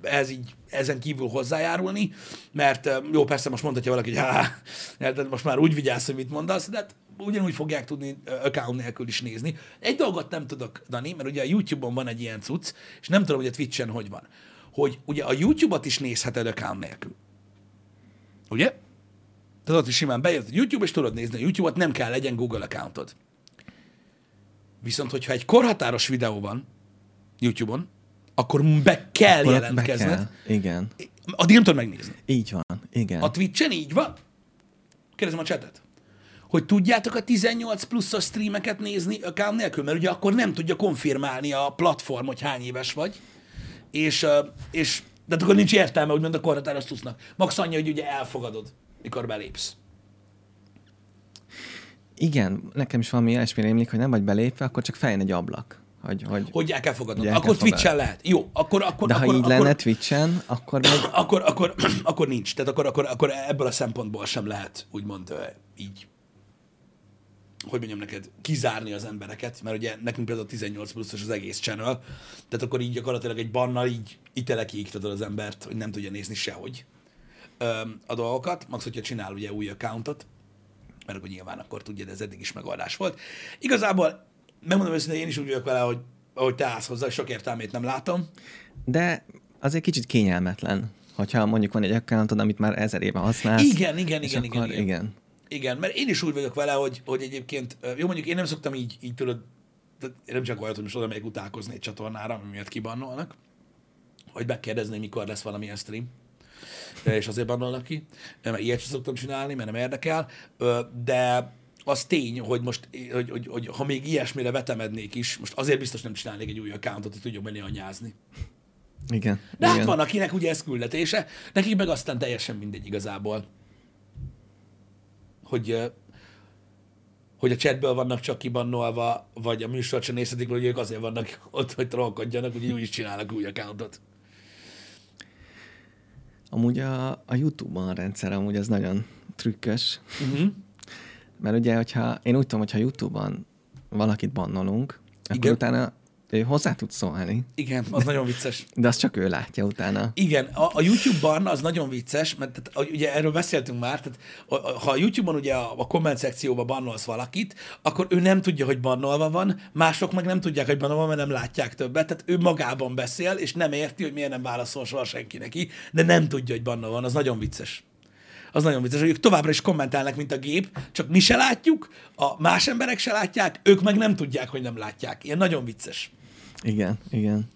ez így, ezen kívül hozzájárulni, mert jó, persze most mondhatja valaki, hogy há, de most már úgy vigyázz, hogy mit mondasz, de hát ugyanúgy fogják tudni account nélkül is nézni. Egy dolgot nem tudok, Dani, mert ugye a YouTube-on van egy ilyen cucc, és nem tudom, hogy a Twitch-en hogy van, hogy ugye a YouTube-ot is nézheted account nélkül. Ugye? Tehát ott is simán bejött a YouTube, és tudod nézni a YouTube-ot, nem kell legyen Google accountod. Viszont, hogyha egy korhatáros videó van YouTube-on, akkor be kell Akkor jelentkezned. Be kell. Igen. Addig nem tudod megnézni. Így van, igen. A Twitch-en így van. Kérdezem a chatet. Hogy tudjátok a 18 pluszos streameket nézni account nélkül, mert ugye akkor nem tudja konfirmálni a platform, hogy hány éves vagy, és, és de akkor nincs értelme, úgymond a korhatáros plusznak. Max annyi, hogy ugye elfogadod, mikor belépsz. Igen, nekem is valami ilyesmi rémlik, hogy nem vagy belépve, akkor csak feljön egy ablak. Hogy, hogy... Hogy el kell fogadnod. El akkor. Twitch-en lehet. Jó, akkor, akkor, De ha akkor, így akkor, lenne Twitch-en, akkor meg... akkor, akkor, akkor nincs. Tehát akkor, akkor, akkor ebből a szempontból sem lehet úgymond így, hogy mondjam neked, kizárni az embereket, mert ugye nekünk például 18 pluszos az egész channel, tehát akkor így gyakorlatilag egy bannal így itelek iktatod az embert, hogy nem tudja nézni sehogy öm, a dolgokat, max, hogyha csinál ugye új accountot, mert akkor nyilván akkor tudja, de ez eddig is megoldás volt. Igazából, megmondom őszintén, én is úgy vagyok vele, hogy ahogy te állsz hozzá, sok értelmét nem látom. De az egy kicsit kényelmetlen, hogyha mondjuk van egy accountod, amit már ezer éve használsz. Igen, igen, igen, igen, igen. igen. Igen, mert én is úgy vagyok vele, hogy, hogy egyébként, jó mondjuk én nem szoktam így, így én nem csak olyat, hogy most oda megyek utálkozni egy csatornára, ami miatt kibannolnak, hogy megkérdezni, mikor lesz valamilyen stream, és azért bannolnak ki, mert ilyet sem szoktam csinálni, mert nem érdekel, de az tény, hogy most, hogy, hogy, hogy, ha még ilyesmire vetemednék is, most azért biztos nem csinálnék egy új accountot, hogy tudjak menni anyázni. Igen. De hát igen. van, akinek ugye ez küldetése, nekik meg aztán teljesen mindegy igazából. Hogy, hogy a chatből vannak csak kibannolva, vagy a műsort sem nézhetik, hogy ők azért vannak ott, hogy trollkodjanak, úgyhogy úgy is csinálnak új accountot. Amúgy a, a YouTube-ban a rendszer amúgy az nagyon trükkös, Uh-huh. Mert ugye, hogyha én úgy tudom, hogyha YouTube-ban valakit bannolunk, akkor Igen. utána ő hozzá tud szólni, Igen, az nagyon vicces. de azt csak ő látja utána. Igen, a, a YouTube-ban az nagyon vicces, mert tehát, ugye erről beszéltünk már, tehát ha a YouTube-on ugye a, a komment szekcióba bannolsz valakit, akkor ő nem tudja, hogy bannolva van, mások meg nem tudják, hogy bannolva van, mert nem látják többet, tehát ő magában beszél, és nem érti, hogy miért nem válaszol soha senki neki, de nem tudja, hogy bannolva van, az nagyon vicces. Az nagyon vicces, hogy ők továbbra is kommentelnek, mint a gép, csak mi se látjuk, a más emberek se látják, ők meg nem tudják, hogy nem látják. Ilyen nagyon vicces. Igen, igen.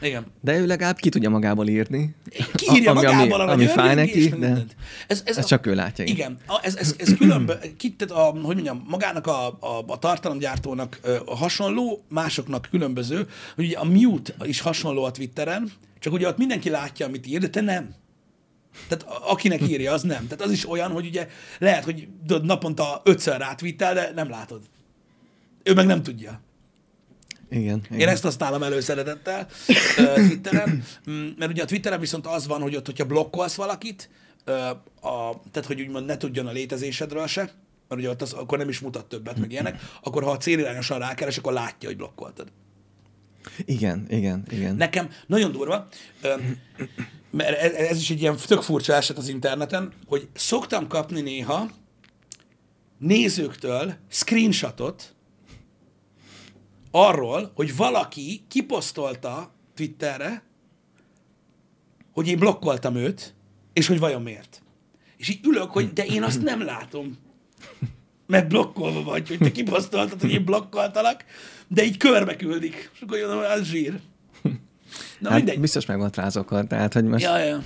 Igen. De ő legalább ki tudja magából írni. Kiírja ami, magával ami, a ami fáj neki, de mindent. Ez, ez, ezt csak ő látja. Igen, a, ez, ez, ez különbö, ki, tehát a, hogy mondjam, magának a, a, a tartalomgyártónak a hasonló, másoknak különböző, hogy ugye a mute is hasonló a Twitteren, csak ugye ott mindenki látja, amit ír, de te nem. Tehát akinek írja, az nem. Tehát az is olyan, hogy ugye lehet, hogy naponta ötször rátwittel, de nem látod. Ő meg nem tudja. Igen, Én igen. ezt használom előszeretettel Twitteren, Mm, mert ugye a Twitteren viszont az van, hogy ott, hogyha blokkolsz valakit, a, tehát hogy úgymond ne tudjon a létezésedről se, mert ugye ott az, akkor nem is mutat többet, meg ilyenek, akkor ha a célirányosan rákeres, akkor látja, hogy blokkoltad. Igen, igen, igen. Nekem nagyon durva, mert ez, ez is egy ilyen tök furcsa eset az interneten, hogy szoktam kapni néha nézőktől screenshotot arról, hogy valaki kiposztolta Twitterre, hogy én blokkoltam őt, és hogy vajon miért. És így ülök, hogy de én azt nem látom. Mert blokkolva vagy, hogy te kiposztoltad, hogy én blokkoltalak, de így körbe küldik. És akkor jön, az zsír. Na hát mindegy. biztos meg volt rázokon, tehát hogy most... Ja, ja.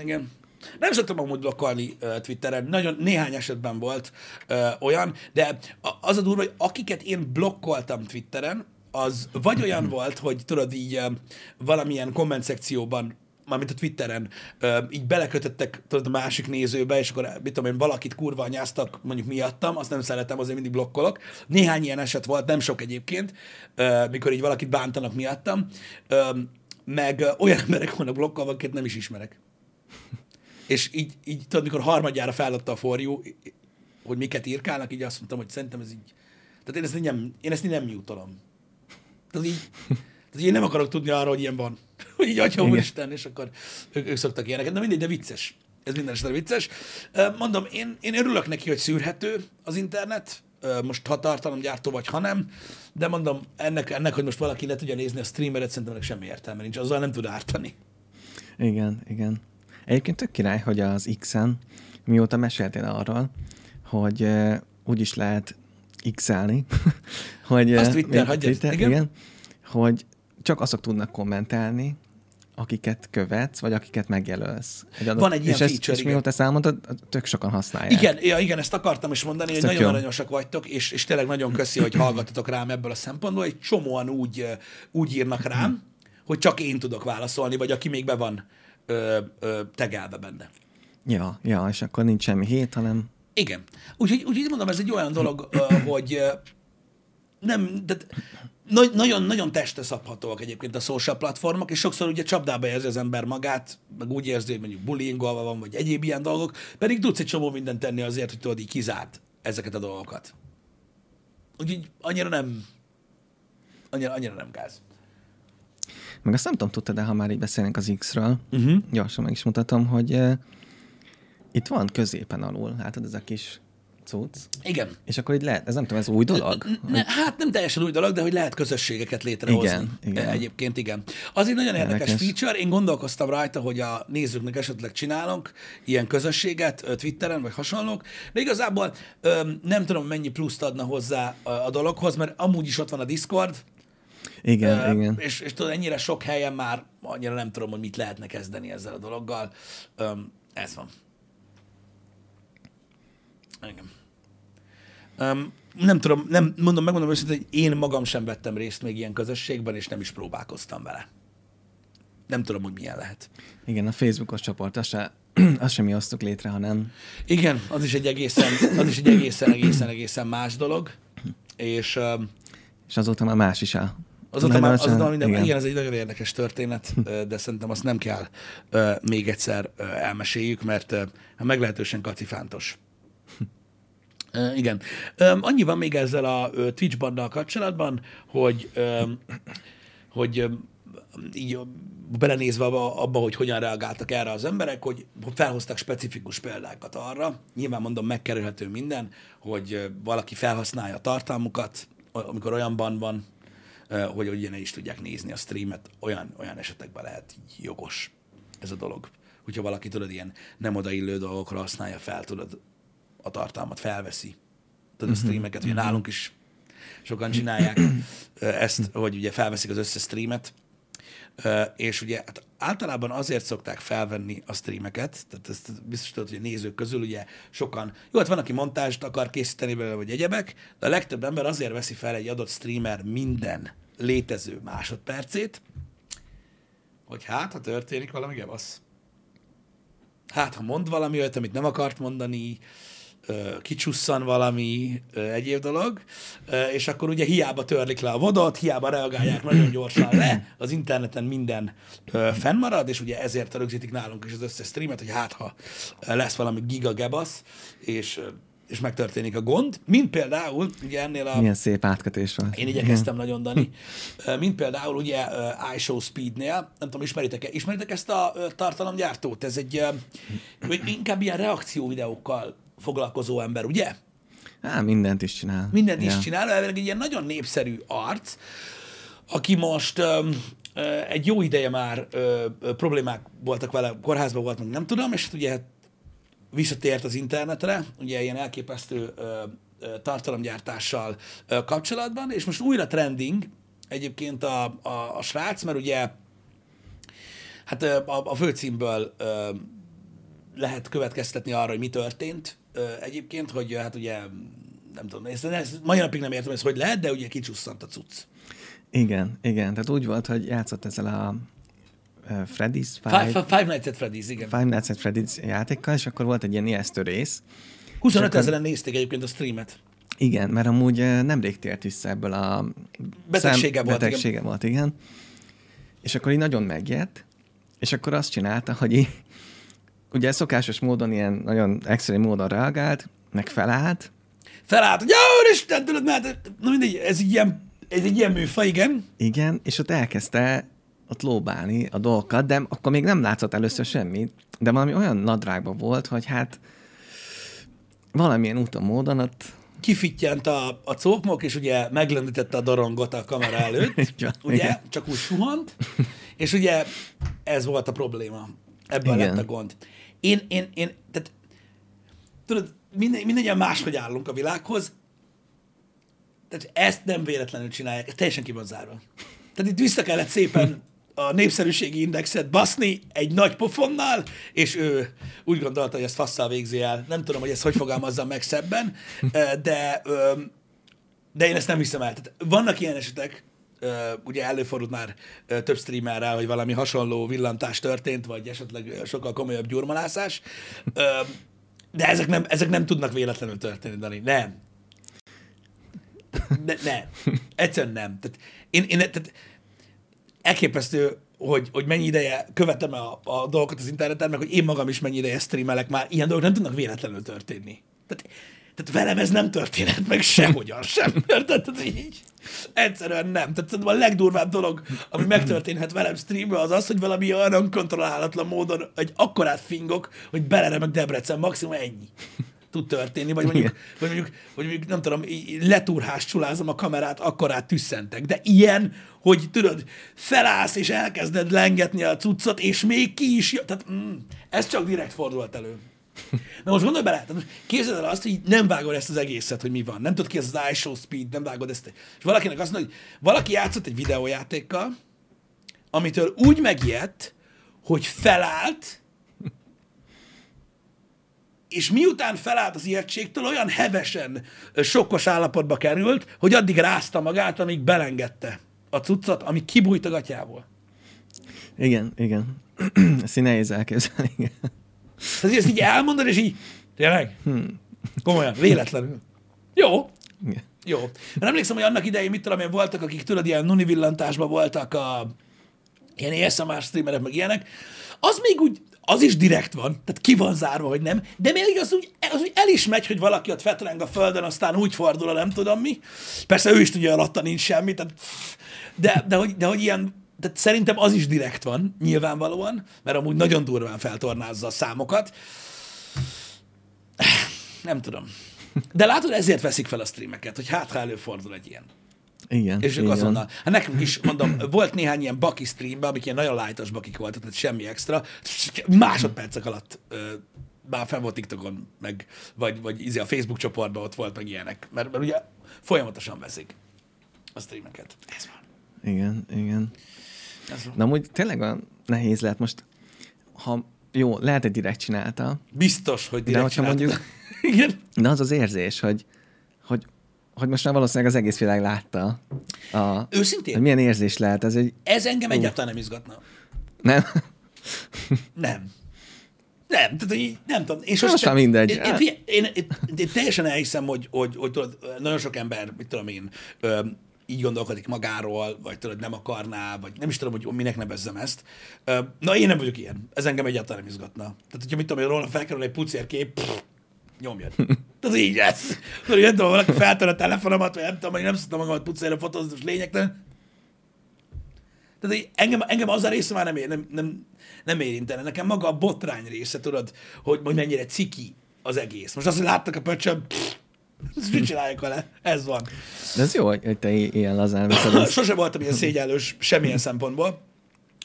Igen. Nem szoktam amúgy blokkolni uh, Twitteren, nagyon néhány esetben volt uh, olyan, de az a durva, hogy akiket én blokkoltam Twitteren, az vagy olyan volt, hogy tudod így uh, valamilyen komment szekcióban mármint a Twitteren, így belekötöttek tudod, a másik nézőbe, és akkor mit tudom én, valakit kurva anyáztak mondjuk miattam, azt nem szeretem, azért mindig blokkolok. Néhány ilyen eset volt, nem sok egyébként, mikor így valakit bántanak miattam, meg olyan emberek vannak blokkolva, akiket nem is ismerek. És így, így tudod, mikor harmadjára feladta a forjú, hogy miket írkálnak, így azt mondtam, hogy szerintem ez így... Tehát én ezt nem, én ezt nem mutolom. Tehát így, tehát én nem akarok tudni arra, hogy ilyen van. Hogy így atya Igen. úristen, és akkor ők, ők szoktak ilyeneket. De mindegy, de vicces. Ez minden esetre vicces. Mondom, én, én örülök neki, hogy szűrhető az internet, most ha tartalomgyártó vagy, ha nem, de mondom, ennek, ennek, hogy most valaki le tudja nézni a streameret, szerintem ennek semmi értelme nincs, azzal nem tud ártani. Igen, igen. Egyébként tök király, hogy az X-en, mióta meséltél arról, hogy uh, úgy is lehet X-elni, hogy... Azt Twitter, hagyjad, Twitter, igen. igen. Hogy csak azok tudnak kommentelni, akiket követsz, vagy akiket megjelölsz. Egy adott, Van egy ilyen és ezt- feature, És igen. mióta ezt elmondtad, tök sokan használják. Igen, ja, igen, ezt akartam is mondani, hogy tök nagyon jó. aranyosak vagytok, és, és tényleg nagyon köszi, hogy hallgatotok rám ebből a szempontból. Egy csomóan úgy, úgy írnak rám, hogy csak én tudok válaszolni, vagy aki még be van ö, ö, tegelve benne. Ja, ja, és akkor nincs semmi hét, hanem Igen. Úgyhogy, úgyhogy mondom, ez egy olyan dolog, hogy nem, de nagyon, nagyon testre szabhatóak egyébként a social platformok, és sokszor ugye csapdába érzi az ember magát, meg úgy érzi, hogy mondjuk bullyingolva van, vagy egyéb ilyen dolgok, pedig tudsz egy csomó mindent tenni azért, hogy tudod így kizárt ezeket a dolgokat. Úgyhogy annyira nem, annyira, annyira nem gáz. Meg azt nem tudom, tudtad, de ha már így beszélünk az X-ről, Uh-huh. gyorsan meg is mutatom, hogy uh, itt van középen alul, látod ez a kis cucc, Igen. és akkor így lehet, ez nem tudom, ez új dolog? Ne, hát nem teljesen új dolog, de hogy lehet közösségeket létrehozni. Igen, igen. Egyébként igen. Az egy nagyon érdekes, Érdekes. feature. Én gondolkoztam rajta, hogy a nézőknek esetleg csinálunk ilyen közösséget Twitteren, vagy hasonlók, de igazából nem tudom, mennyi pluszt adna hozzá a, dologhoz, mert amúgy is ott van a Discord, Igen, Ö, igen. És, és tudod, ennyire sok helyen már annyira nem tudom, hogy mit lehetne kezdeni ezzel a dologgal. Öm, ez van. Igen. Öm, nem tudom, nem, mondom, megmondom őszintén, hogy én magam sem vettem részt még ilyen közösségben, és nem is próbálkoztam vele. nem tudom, hogy milyen lehet. Igen, a Facebookos csoport, azt, se, azt sem mi osztuk létre, hanem Igen, az is egy egészen, az is egy egészen, egészen, egészen más dolog, és öm, és azóta már más is a azóta már, azóta már minden, igen. igen. ez egy nagyon érdekes történet, de szerintem azt nem kell ö, még egyszer ö, elmeséljük, mert ö, meglehetősen kacifántos. Igen. Annyi van még ezzel a ö, Twitch banddal kapcsolatban, hogy, hogy így belenézve abba, hogy hogyan reagáltak erre az emberek, hogy felhoztak specifikus példákat arra, nyilván mondom, megkerülhető minden, hogy valaki felhasználja a tartalmukat, amikor olyanban van, hogy ugye ne is tudják nézni a streamet, olyan, olyan esetekben lehet jogos ez a dolog. Hogyha valaki, tudod, ilyen nem odaillő dolgokra használja fel, tudod, a tartalmat felveszi. Tudod, a streameket, ugye nálunk is sokan csinálják ezt, hogy ugye felveszik az összes streamet, és ugye hát általában azért szokták felvenni a streameket, tehát ezt biztos tudod, hogy a nézők közül ugye sokan, jó, hát van, aki montást akar készíteni belőle, vagy egyebek, de a legtöbb ember azért veszi fel egy adott streamer minden létező másodpercét, hogy hát, ha történik valami gebasz. Hát, ha mond valami olyat, amit nem akart mondani, kicsusszan valami egyéb dolog, és akkor ugye hiába törlik le a vodot, hiába reagálják nagyon gyorsan le, az interneten minden fennmarad, és ugye ezért rögzítik nálunk is az összes streamet, hogy hát ha lesz valami gigagebasz, és, ö, és megtörténik a gond, mint például, ugye ennél a... milyen szép átkötés volt. Én igyekeztem nagyon, Dani. Mint például ugye iShow Speednél, nem tudom, ismeritek-e, ismeritek ezt a tartalomgyártót? Ez egy vagy inkább ilyen reakcióvideókkal foglalkozó ember, ugye? Á, mindent is csinál. Mindent ja. is csinál, elvileg egy ilyen nagyon népszerű arc, aki most ö, ö, egy jó ideje már ö, ö, problémák voltak vele, kórházban volt, meg nem tudom, és hát ugye visszatért az internetre, ugye ilyen elképesztő ö, ö, tartalomgyártással ö, kapcsolatban, és most újra trending egyébként a, a, a srác, mert ugye hát a, a főcímből ö, lehet következtetni arra, hogy mi történt egyébként, hogy hát ugye nem tudom, ezt, ezt mai napig nem értem, ez hogy lehet, de ugye kicsusszant a cucc. Igen, igen. Tehát úgy volt, hogy játszott ezzel a Freddy's Five, Five, Five, Nights at Freddy's, igen. Five Nights at Freddy's játékkal, és akkor volt egy ilyen ijesztő rész. 25 ezeren nézték egyébként a streamet. Igen, mert amúgy nemrég tért vissza ebből a... Betegsége volt, igen. Betegsége volt, igen. És akkor így nagyon megijedt, és akkor azt csinálta, hogy így, ugye szokásos módon, ilyen nagyon extrém módon reagált, meg felállt, Felállt, hogy jó, Isten, tudod, mert na mindegy, ez egy ilyen, ez egy ilyen műfaj, igen. Igen, és ott elkezdte ott lóbálni a dolgokat, de akkor még nem látszott először semmit, de valami olyan nadrágban volt, hogy hát valamilyen úton, módon ott Kifittyent a, a cókmok, és ugye meglendítette a dorongot a kamera előtt, van, ugye, igen. csak úgy suhant, és ugye ez volt a probléma. Ebből Igen. lett a gond. Én, én, én, tehát tudod, minden, mindegyen máshogy állunk a világhoz, tehát ezt nem véletlenül csinálják, teljesen ki van zárva. Tehát itt vissza kellett szépen a népszerűségi indexet baszni egy nagy pofonnal, és ő úgy gondolta, hogy ezt fasszal végzi el. Nem tudom, hogy ezt hogy fogalmazzam meg szebben, de, de én ezt nem hiszem el. Tehát vannak ilyen esetek, ugye előfordult már több streamerrel, hogy valami hasonló villantás történt, vagy esetleg sokkal komolyabb gyurmalászás, de ezek nem, ezek nem tudnak véletlenül történni, Dani. Nem. Ne, nem. Egyszerűen nem. Tehát én, én tehát elképesztő, hogy, hogy mennyi ideje követem a, a dolgokat az interneten, meg hogy én magam is mennyi ideje streamelek már, ilyen dolgok nem tudnak véletlenül történni. Tehát, tehát velem ez nem történhet meg sehogyan sem. Érted? Tehát így. Egyszerűen nem. Tehát szerintem a legdurvább dolog, ami megtörténhet velem streamben, az az, hogy valami olyan önkontrollálatlan módon egy akkorát fingok, hogy beleremek Debrecen, maximum ennyi tud történni, vagy mondjuk, vagy mondjuk, vagy mondjuk nem tudom, így letúrhás csulázom a kamerát, akkorát tüsszentek. De ilyen, hogy tudod, felállsz és elkezded lengetni a cuccot, és még ki is jön. Tehát mm, ez csak direkt fordult elő. Na most gondolj bele, tehát most képzeld el azt, hogy nem vágod ezt az egészet, hogy mi van. Nem tudod ki ez az iShow Speed, nem vágod ezt. És valakinek azt mondja, hogy valaki játszott egy videójátékkal, amitől úgy megijedt, hogy felállt, és miután felállt az ijegységtől, olyan hevesen sokkos állapotba került, hogy addig rázta magát, amíg belengedte a cuccot, ami kibújt a gatyából. Igen, igen. Ezt így nehéz elképzelni. Igen. Tehát ezt így elmondod, és így, tényleg? Hmm. Komolyan, véletlenül. Jó, Igen. jó. Mert emlékszem, hogy annak idején, mit tudom én, voltak, akik tudod, ilyen nuni villantásban voltak a ilyen ASMR streamerek, meg ilyenek, az még úgy, az is direkt van, tehát ki van zárva, hogy nem, de még az úgy, az úgy el is megy, hogy valaki ott fetreng a földön, aztán úgy fordul, a nem tudom mi. Persze ő is tudja, alatta nincs semmi, tehát, de, de, hogy, de hogy ilyen, tehát szerintem az is direkt van, nyilvánvalóan, mert amúgy nagyon durván feltornázza a számokat. Nem tudom. De látod, ezért veszik fel a streameket, hogy hát, ha előfordul egy ilyen. Igen. És ők azonnal. Hát nekünk is, mondom, volt néhány ilyen baki streamben, amik ilyen nagyon lightos bakik voltak, tehát semmi extra. Másodpercek alatt ö, már fel volt TikTokon, meg, vagy, vagy izé a Facebook csoportban ott volt, meg ilyenek. Mert, mert ugye folyamatosan veszik a streameket. Ez van. Igen, igen. De amúgy tényleg olyan nehéz lehet most, ha jó, lehet, hogy direkt csinálta, Biztos, hogy direkt hogyha csináltad. mondjuk- Igen. de az az érzés, hogy, hogy, hogy most már valószínűleg az egész világ látta, a, Őszintén, hogy milyen érzés lehet ez, hogy ez engem egyáltalán nem izgatna. nem, Nem. Nem, tehát így, nem tudom. És Most már mindegy. Én, én, figyelj, én, én, én, teljesen elhiszem, hogy, hogy, hogy tudod, nagyon sok ember, mit tudom én, így gondolkodik magáról, vagy tudod, nem akarná, vagy nem is tudom, hogy minek nevezzem ezt. Na, én nem vagyok ilyen. Ez engem egyáltalán nem izgatna. Tehát, hogyha mit tudom én, róla felkerül egy pucérkép, pff, nyomjad. Tehát így ez. Tudod, nem tudom, valaki feltör a telefonomat, vagy nem tudom, hogy nem szoktam magamat pucérre fotózni, most lényegtelen. Tehát így engem, engem az a része már nem, ér, nem, nem, nem érintene. Nekem maga a botrány része, tudod, hogy, hogy mennyire ciki az egész. Most azt, hogy láttak a pöcsöm, pff, ezt mit csinálják vele? Ez van. de ez jó, hogy te ilyen lazán veszed. Sose voltam ilyen szégyellős semmilyen szempontból,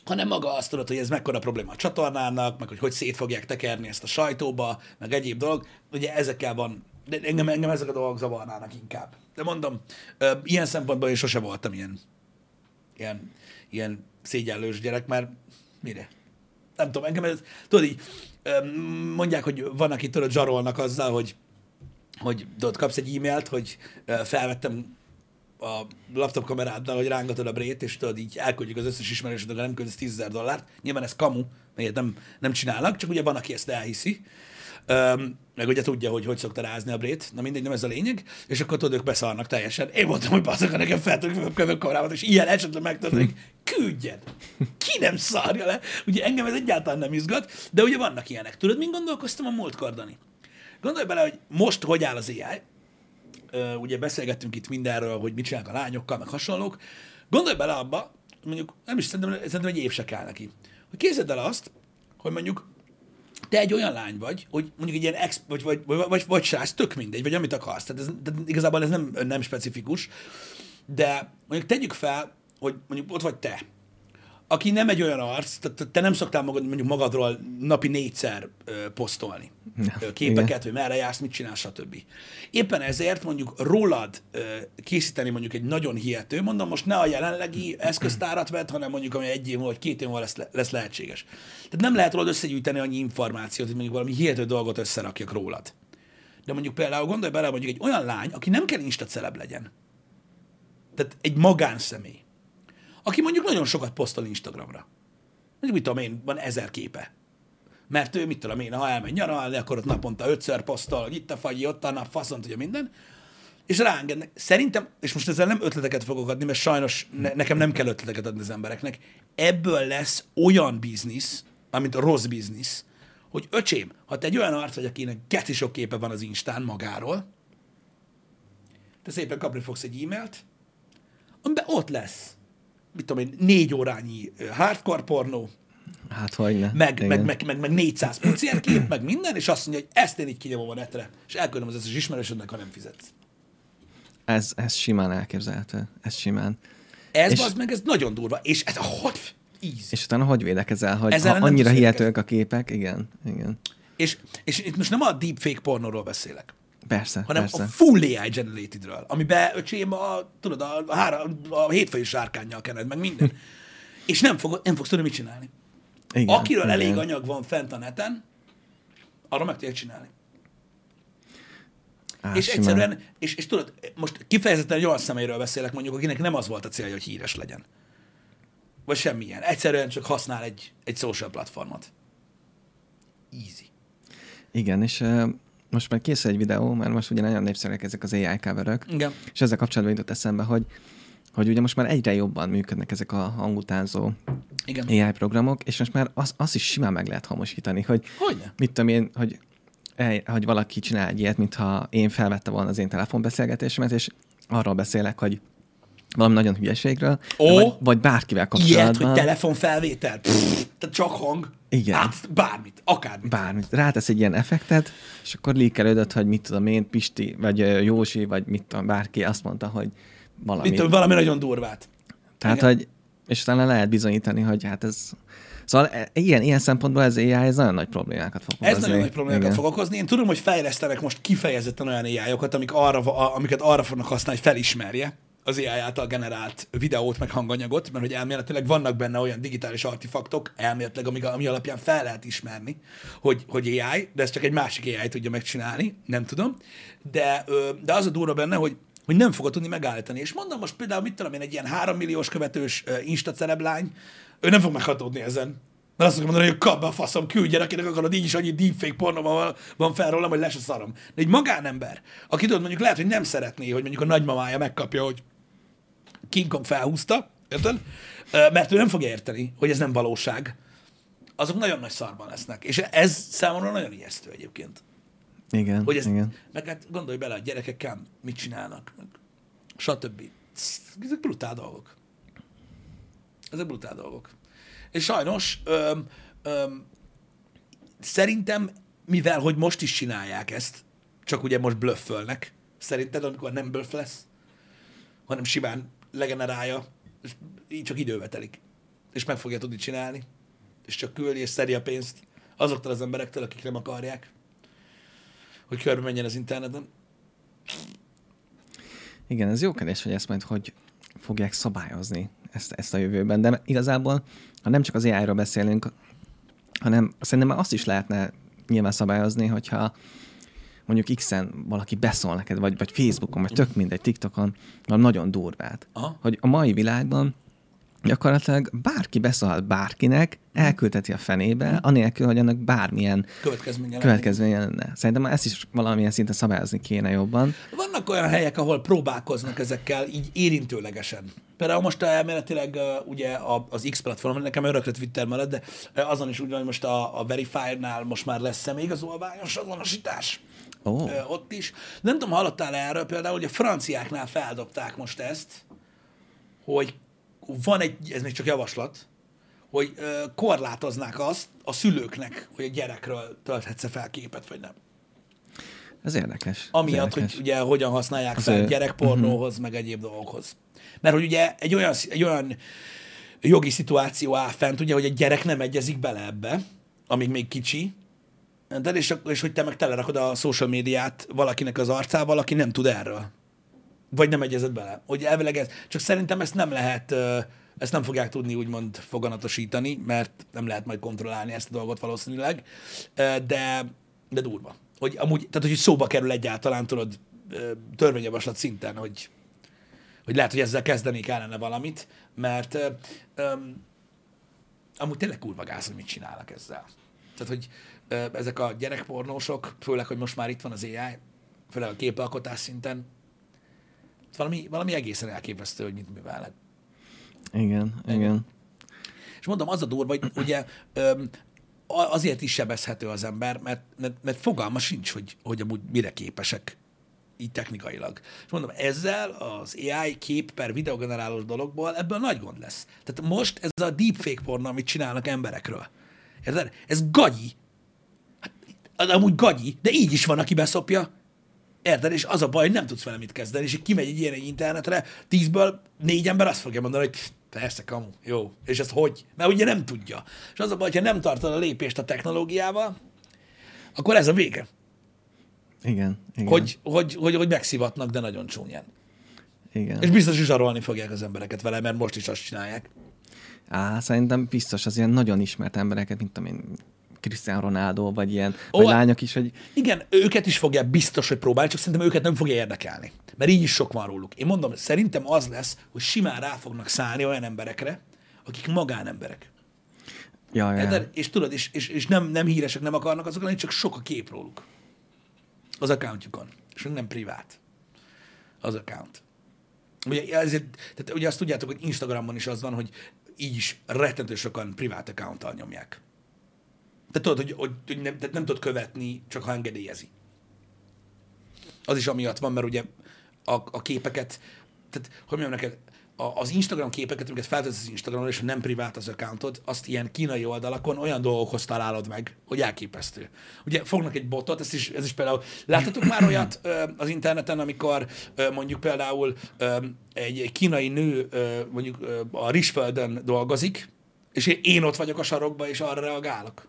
hanem maga azt tudod, hogy ez mekkora probléma a csatornának, meg hogy hogy szét fogják tekerni ezt a sajtóba, meg egyéb dolog. Ugye ezekkel van, de engem, engem ezek a dolgok zavarnának inkább. De mondom, ilyen szempontból én sose voltam ilyen, ilyen, ilyen szégyellős gyerek, mert mire? Nem tudom, engem ez, tudod így, mondják, hogy van, aki tudod, zsarolnak azzal, hogy hogy tudod, kapsz egy e-mailt, hogy felvettem a laptop kameráddal, hogy rángatod a brét, és tudod, így elküldjük az összes ismerősödnek, nem küldesz 10 000 dollárt. Nyilván ez kamu, mert nem, nem csinálnak, csak ugye van, aki ezt elhiszi. Öm, meg ugye tudja, hogy hogy szokta rázni a brét, na mindegy, nem ez a lényeg, és akkor tudod, ők beszarnak teljesen. Én mondtam, hogy basszak, ha nekem feltudjuk a kamerámat, és ilyen esetleg megtörténik, küldjed! Ki nem szarja le? Ugye engem ez egyáltalán nem izgat, de ugye vannak ilyenek. Tudod, mint gondolkoztam a múltkor, Dani? Gondolj bele, hogy most hogy áll az AI, ugye beszélgettünk itt mindenről, hogy mit csinálnak a lányokkal, meg hasonlók. Gondolj bele abba, mondjuk, nem is szerintem, szerintem egy év se kell neki, hogy képzeld el azt, hogy mondjuk te egy olyan lány vagy, hogy mondjuk egy ilyen ex, vagy, vagy, vagy, vagy, vagy srác, tök mindegy, vagy amit akarsz. Tehát, ez, tehát igazából ez nem, nem specifikus, de mondjuk tegyük fel, hogy mondjuk ott vagy te, aki nem egy olyan arc, tehát te nem szoktál magad, mondjuk magadról napi négyszer ö, posztolni ö, képeket, hogy merre jársz, mit csinálsz, stb. Éppen ezért mondjuk rólad ö, készíteni mondjuk egy nagyon hihető, mondom most ne a jelenlegi eszköztárat vedd, hanem mondjuk ami egy év múlva, vagy két év múlva lesz, lesz lehetséges. Tehát nem lehet rólad összegyűjteni annyi információt, hogy mondjuk valami hihető dolgot összerakjak rólad. De mondjuk például gondolj bele, mondjuk egy olyan lány, aki nem kell insta celeb legyen. Tehát egy magánszemély aki mondjuk nagyon sokat posztol Instagramra. Mondjuk, mit tudom én, van ezer képe. Mert ő, mit tudom én, ha elmegy nyaralni, akkor ott naponta ötször posztol, itt a fagyi, ott a nap, faszont, ugye minden. És ráengednek. Szerintem, és most ezzel nem ötleteket fogok adni, mert sajnos ne, nekem nem kell ötleteket adni az embereknek, ebből lesz olyan biznisz, amint a rossz biznisz, hogy öcsém, ha te egy olyan arc vagy, akinek geti sok képe van az Instán magáról, te szépen kapni fogsz egy e-mailt, amiben ott lesz mit tudom én, négy órányi hardcore pornó, Hát hogy ne. meg, Igen. meg, meg, meg, meg 400 pucérkép, meg minden, és azt mondja, hogy ezt én így kinyomom a netre, és elküldöm az összes ismerősödnek, ha nem fizetsz. Ez, ez simán elképzelhető. Ez simán. Ez És- az meg, ez nagyon durva, és ez a hogy íz. És utána hogy védekezel, hogy Ezzel ha annyira hihetők a képek? Igen, igen. És, és itt most nem a deepfake pornóról beszélek, Persze, hanem persze. a full AI generatedről, amiben öcsém a, tudod, a, hára, a hétfői sárkányjal kened, meg minden. és nem, fog, nem fogsz tudni mit csinálni. Igen, Akiről igen. elég anyag van fent a neten, arra meg tudják csinálni. Á, és simán. egyszerűen, és, és tudod, most kifejezetten egy olyan személyről beszélek mondjuk, akinek nem az volt a célja, hogy híres legyen. Vagy semmilyen. Egyszerűen csak használ egy, egy social platformot. Easy. Igen, és most már készül egy videó, mert most ugye nagyon népszerűek ezek az AI coverök, Igen. és ezzel kapcsolatban jutott eszembe, hogy hogy ugye most már egyre jobban működnek ezek a hangutánzó Igen. AI programok, és most már azt az is simán meg lehet hamosítani, hogy Hogyne? mit tudom én, hogy, hogy valaki csinál egy ilyet, mintha én felvette volna az én telefonbeszélgetésemet, és arról beszélek, hogy valami nagyon hülyeségről, Ó! vagy, vagy bárkivel Ilyet, kapcsolatban. hogy telefonfelvétel? Pff, tehát csak hang? Igen. Hát bármit, akármit. bármit, rátesz egy ilyen effektet, és akkor líkelődött, hogy mit tudom én, Pisti, vagy Józsi, vagy mit tudom, bárki azt mondta, hogy valami. Mint tudom, valami nagyon durvát. Tehát, igen. hogy, és utána lehet bizonyítani, hogy hát ez... Szóval e- ilyen, ilyen szempontból ez AI, ez nagyon nagy problémákat fog Ez okozni. nagyon nagy problémákat Igen. fog okozni. Én tudom, hogy fejlesztenek most kifejezetten olyan ai amik arra, amiket arra fognak használni, hogy felismerje az AI által generált videót, meg hanganyagot, mert hogy elméletileg vannak benne olyan digitális artefaktok, elméletileg, amik, ami alapján fel lehet ismerni, hogy, hogy AI, de ez csak egy másik AI tudja megcsinálni, nem tudom. De, de az a durva benne, hogy hogy nem fogod tudni megállítani. És mondom most például, mit tudom én, egy ilyen három milliós követős Insta celeblány, ő nem fog meghatódni ezen. Mert azt mondani, hogy kap be a faszom, küldjen, akinek akarod, így is annyi deepfake porno van, van fel rólam, hogy lesz a szarom. De egy magánember, aki tudod, mondjuk lehet, hogy nem szeretné, hogy mondjuk a nagymamája megkapja, hogy King Kong felhúzta, érted? Mert ő nem fogja érteni, hogy ez nem valóság. Azok nagyon nagy szarban lesznek. És ez számomra nagyon ijesztő egyébként. Igen, Hogy ez, igen. meg hát gondolj bele, a gyerekekkel mit csinálnak, meg stb. Ezek brutál dolgok. Ezek brutál dolgok. És sajnos öm, öm, szerintem, mivel hogy most is csinálják ezt, csak ugye most blöffölnek, szerinted, amikor nem blöff lesz, hanem simán legenerálja, és így csak időbe telik. És meg fogja tudni csinálni. És csak küldi és szedi a pénzt azoktól az emberektől, akik nem akarják, hogy körbe menjen az interneten. Igen, ez jó kérdés, hogy ezt majd hogy fogják szabályozni ezt, ezt a jövőben. De igazából, ha nem csak az AI-ról beszélünk, hanem szerintem azt is lehetne nyilván szabályozni, hogyha mondjuk X-en valaki beszól neked, vagy, vagy Facebookon, vagy tök mindegy, TikTokon, valami nagyon durvát. Aha. Hogy a mai világban gyakorlatilag bárki beszólhat bárkinek, elküldheti a fenébe, anélkül, hogy annak bármilyen Következménye következménye lenne. Szerintem ezt is valamilyen szinten szabályozni kéne jobban. Vannak olyan helyek, ahol próbálkoznak ezekkel így érintőlegesen. Például most elméletileg ugye az X platformon, nekem örökre Twitter marad, de azon is úgy van, hogy most a, a Verify-nál most már lesz személyigazolványos azonosítás. Ö, ott is. Nem tudom, hallottál erről például, hogy a franciáknál feldobták most ezt, hogy van egy, ez még csak javaslat, hogy ö, korlátoznák azt a szülőknek, hogy a gyerekről tölthetsz fel képet, vagy nem. ez érdekes. ez Amiatt, érdekes. hogy ugye hogyan használják Az fel ő- gyerekpornóhoz, meg egyéb dolgokhoz. Mert hogy ugye egy olyan, egy olyan jogi szituáció áll fent, ugye, hogy egy gyerek nem egyezik bele ebbe, amíg még kicsi, de és, és hogy te meg telerakod a social médiát valakinek az arcával, aki nem tud erről. Vagy nem egyezett bele. Hogy elvileg ez, csak szerintem ezt nem lehet, ezt nem fogják tudni úgymond foganatosítani, mert nem lehet majd kontrollálni ezt a dolgot valószínűleg, de, de durva. Hogy amúgy, tehát hogy szóba kerül egyáltalán, tudod, törvényjavaslat szinten, hogy, hogy lehet, hogy ezzel kezdeni kellene valamit, mert öm, amúgy tényleg kurva gáz, hogy mit csinálnak ezzel. Tehát, hogy ezek a gyerekpornósok, főleg, hogy most már itt van az AI, főleg a képalkotás szinten, valami, valami egészen elképesztő, hogy mit művelnek. Igen, igen. És mondom, az a durva, hogy ugye azért is sebezhető az ember, mert, mert, mert fogalma sincs, hogy, hogy amúgy mire képesek így technikailag. És mondom, ezzel az AI kép per videogenerálós dologból ebből nagy gond lesz. Tehát most ez a deepfake porno, amit csinálnak emberekről. Érted? Ez gagyi. Az amúgy gagyi, de így is van, aki beszopja. Érted? És az a baj, hogy nem tudsz vele mit kezdeni, és kimegy egy ilyen egy internetre, tízből négy ember azt fogja mondani, hogy persze, kamu, jó. És ez hogy? Mert ugye nem tudja. És az a baj, hogyha nem tartod a lépést a technológiával, akkor ez a vége. Igen, igen. Hogy, hogy, hogy, hogy megszivatnak, de nagyon csúnyán. Igen. És biztos is zsarolni fogják az embereket vele, mert most is azt csinálják. Á, szerintem biztos az ilyen nagyon ismert embereket, mint tudom én, Cristiano Ronaldo, vagy ilyen, Ó, vagy lányok is, hogy Igen, őket is fogják biztos, hogy próbálni, csak szerintem őket nem fogja érdekelni. Mert így is sok van róluk. Én mondom, szerintem az lesz, hogy simán rá fognak szállni olyan emberekre, akik magánemberek. Ja, ja. Érted? És tudod, és, és, és nem, nem híresek nem akarnak azok lenni, csak sok a kép róluk. Az accountjukon. És még nem privát. Az account. Ugye, ezért, tehát ugye azt tudjátok, hogy Instagramon is az van, hogy így is rettentő sokan privát accounttal nyomják. Tehát tudod, hogy, hogy, hogy nem, tehát nem tudod követni, csak ha engedélyezi. Az is amiatt van, mert ugye a, a képeket, tehát hogy mondjam neked, a- az Instagram képeket, amiket feltesz az Instagramon, és nem privát az accountod, azt ilyen kínai oldalakon olyan dolgokhoz találod meg, hogy elképesztő. Ugye fognak egy botot, ezt is, ez is például, láttatok már olyat ö, az interneten, amikor ö, mondjuk például ö, egy, kínai nő ö, mondjuk ö, a Rizsföldön dolgozik, és én ott vagyok a sarokba, és arra reagálok.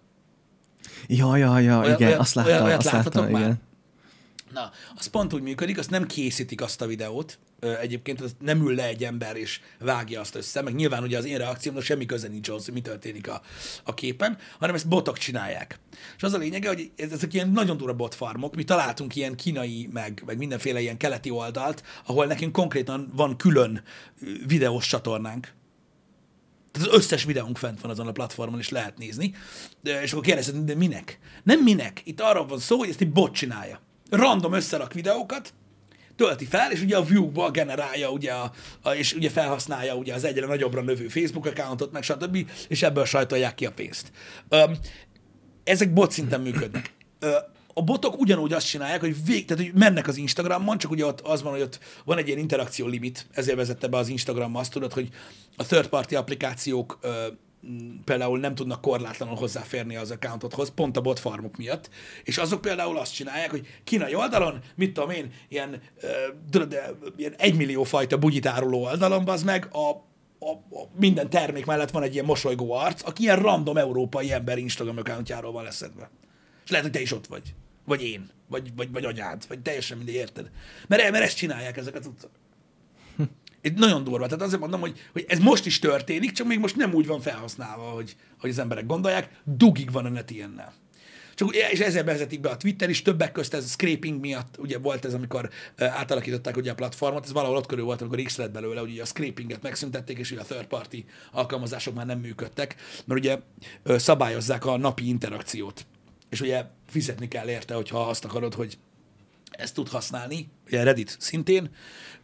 Ja, ja, ja, Olyan- igen, olyan- azt olyan- láttam, olyat azt láttam, már? igen. Na, az pont úgy működik, azt nem készítik azt a videót, egyébként az nem ül le egy ember és vágja azt össze, meg nyilván ugye az én reakciómnak semmi köze nincs ahhoz, hogy mi történik a, a képen, hanem ezt botok csinálják. És az a lényege, hogy ez- ezek ilyen nagyon durva botfarmok, mi találtunk ilyen kínai, meg, meg mindenféle ilyen keleti oldalt, ahol nekünk konkrétan van külön videós csatornánk, tehát az összes videónk fent van azon a platformon, és lehet nézni. És akkor kérdezted, de minek? Nem minek. Itt arról van szó, hogy ezt egy bot csinálja. Random összerak videókat, tölti fel, és ugye a view-ból generálja, ugye a, a, és ugye felhasználja ugye az egyre nagyobbra növő Facebook accountot, meg stb., és ebből sajtolják ki a pénzt. Öm, ezek bot szinten működnek. Ö, a botok ugyanúgy azt csinálják, hogy, vég, tehát, hogy mennek az Instagramon, csak ugye ott az van, hogy ott van egy ilyen interakció limit, ezért vezette be az Instagram azt tudod, hogy a third party applikációk ö, például nem tudnak korlátlanul hozzáférni az accountodhoz, pont a bot farmok miatt, és azok például azt csinálják, hogy kínai oldalon, mit tudom én, ilyen, ö, de, ilyen egymillió fajta bugyit áruló oldalon, az meg a, a, a, minden termék mellett van egy ilyen mosolygó arc, aki ilyen random európai ember Instagram accountjáról van leszedve. És lehet, hogy te is ott vagy. Vagy én. Vagy, vagy, vagy anyád. Vagy teljesen mindegy, érted? Mert, mert ezt csinálják ezek az utcak. Itt nagyon durva. Tehát azért mondom, hogy, hogy ez most is történik, csak még most nem úgy van felhasználva, hogy, hogy az emberek gondolják. Dugig van a net ilyennel. Csak, és ezzel vezetik be a Twitter is, többek közt ez scraping miatt, ugye volt ez, amikor átalakították ugye a platformot, ez valahol ott körül volt, amikor X lett belőle, hogy ugye a scrapinget megszüntették, és ugye a third party alkalmazások már nem működtek, mert ugye szabályozzák a napi interakciót. És ugye fizetni kell érte, hogyha azt akarod, hogy ezt tud használni, ugye Reddit szintén,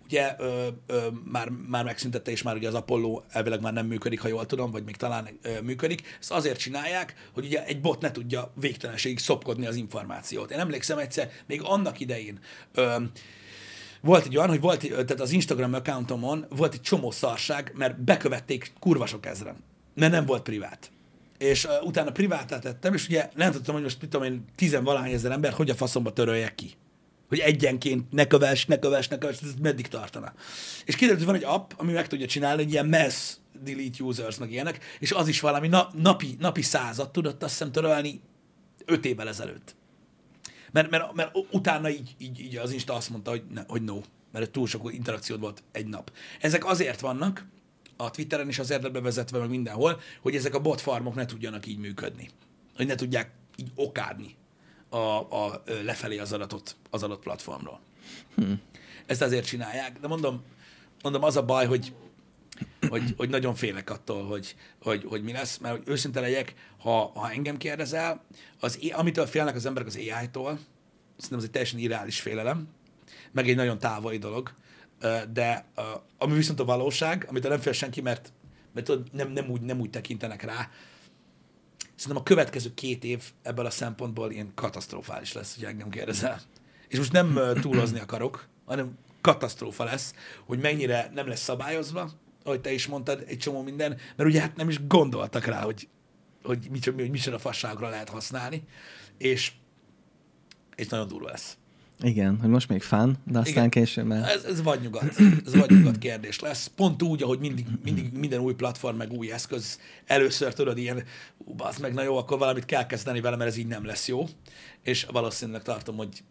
ugye ö, ö, már, már megszüntette, és már ugye az Apollo elvileg már nem működik, ha jól tudom, vagy még talán ö, működik. Ezt azért csinálják, hogy ugye egy bot ne tudja végtelenségig szopkodni az információt. Én emlékszem egyszer, még annak idején ö, volt egy olyan, hogy volt, tehát az Instagram accountomon volt egy csomó szarság, mert bekövették kurva sok ezren, mert nem volt privát. És utána privátát tettem, és ugye nem tudtam, hogy most mit tudom én, tizenvalány ezer ember, hogy a faszomba töröljek ki. Hogy egyenként ne kövess, ne kövess, ne kövess, ez meddig tartana. És kiderült, hogy van egy app, ami meg tudja csinálni, egy ilyen mass delete users, meg ilyenek, és az is valami na, napi, napi százat tudott azt hiszem törölni öt évvel ezelőtt. Mert, mert, mert utána így, így, így az Insta azt mondta, hogy, ne, hogy no, mert túl sok interakciód volt egy nap. Ezek azért vannak, a Twitteren is azért lett bevezetve, meg mindenhol, hogy ezek a bot farmok ne tudjanak így működni. Hogy ne tudják így okádni a, a, lefelé az adatot az adott platformról. Hmm. Ezt azért csinálják, de mondom, mondom az a baj, hogy hogy, hogy nagyon félek attól, hogy, hogy, hogy mi lesz, mert hogy őszinte legyek, ha, ha engem kérdezel, az, amitől félnek az emberek az AI-tól, szerintem ez egy teljesen irreális félelem, meg egy nagyon távoli dolog, de ami viszont a valóság, amit nem fél senki, mert, mert tudod, nem, nem, úgy, nem úgy tekintenek rá, szerintem a következő két év ebből a szempontból ilyen katasztrofális lesz, hogy engem kérdezel. És most nem túlozni akarok, hanem katasztrófa lesz, hogy mennyire nem lesz szabályozva, ahogy te is mondtad, egy csomó minden, mert ugye hát nem is gondoltak rá, hogy, hogy micsoda, hogy micsoda fasságra lehet használni, és, és nagyon durva lesz. Igen, hogy most még fán, de aztán Igen. később már... Ez, ez vagy nyugat. Ez vagy nyugat kérdés lesz. Pont úgy, ahogy mindig, mindig minden új platform, meg új eszköz, először tudod ilyen, ú, bazd meg, na jó, akkor valamit kell kezdeni vele, mert ez így nem lesz jó. És valószínűleg tartom, hogy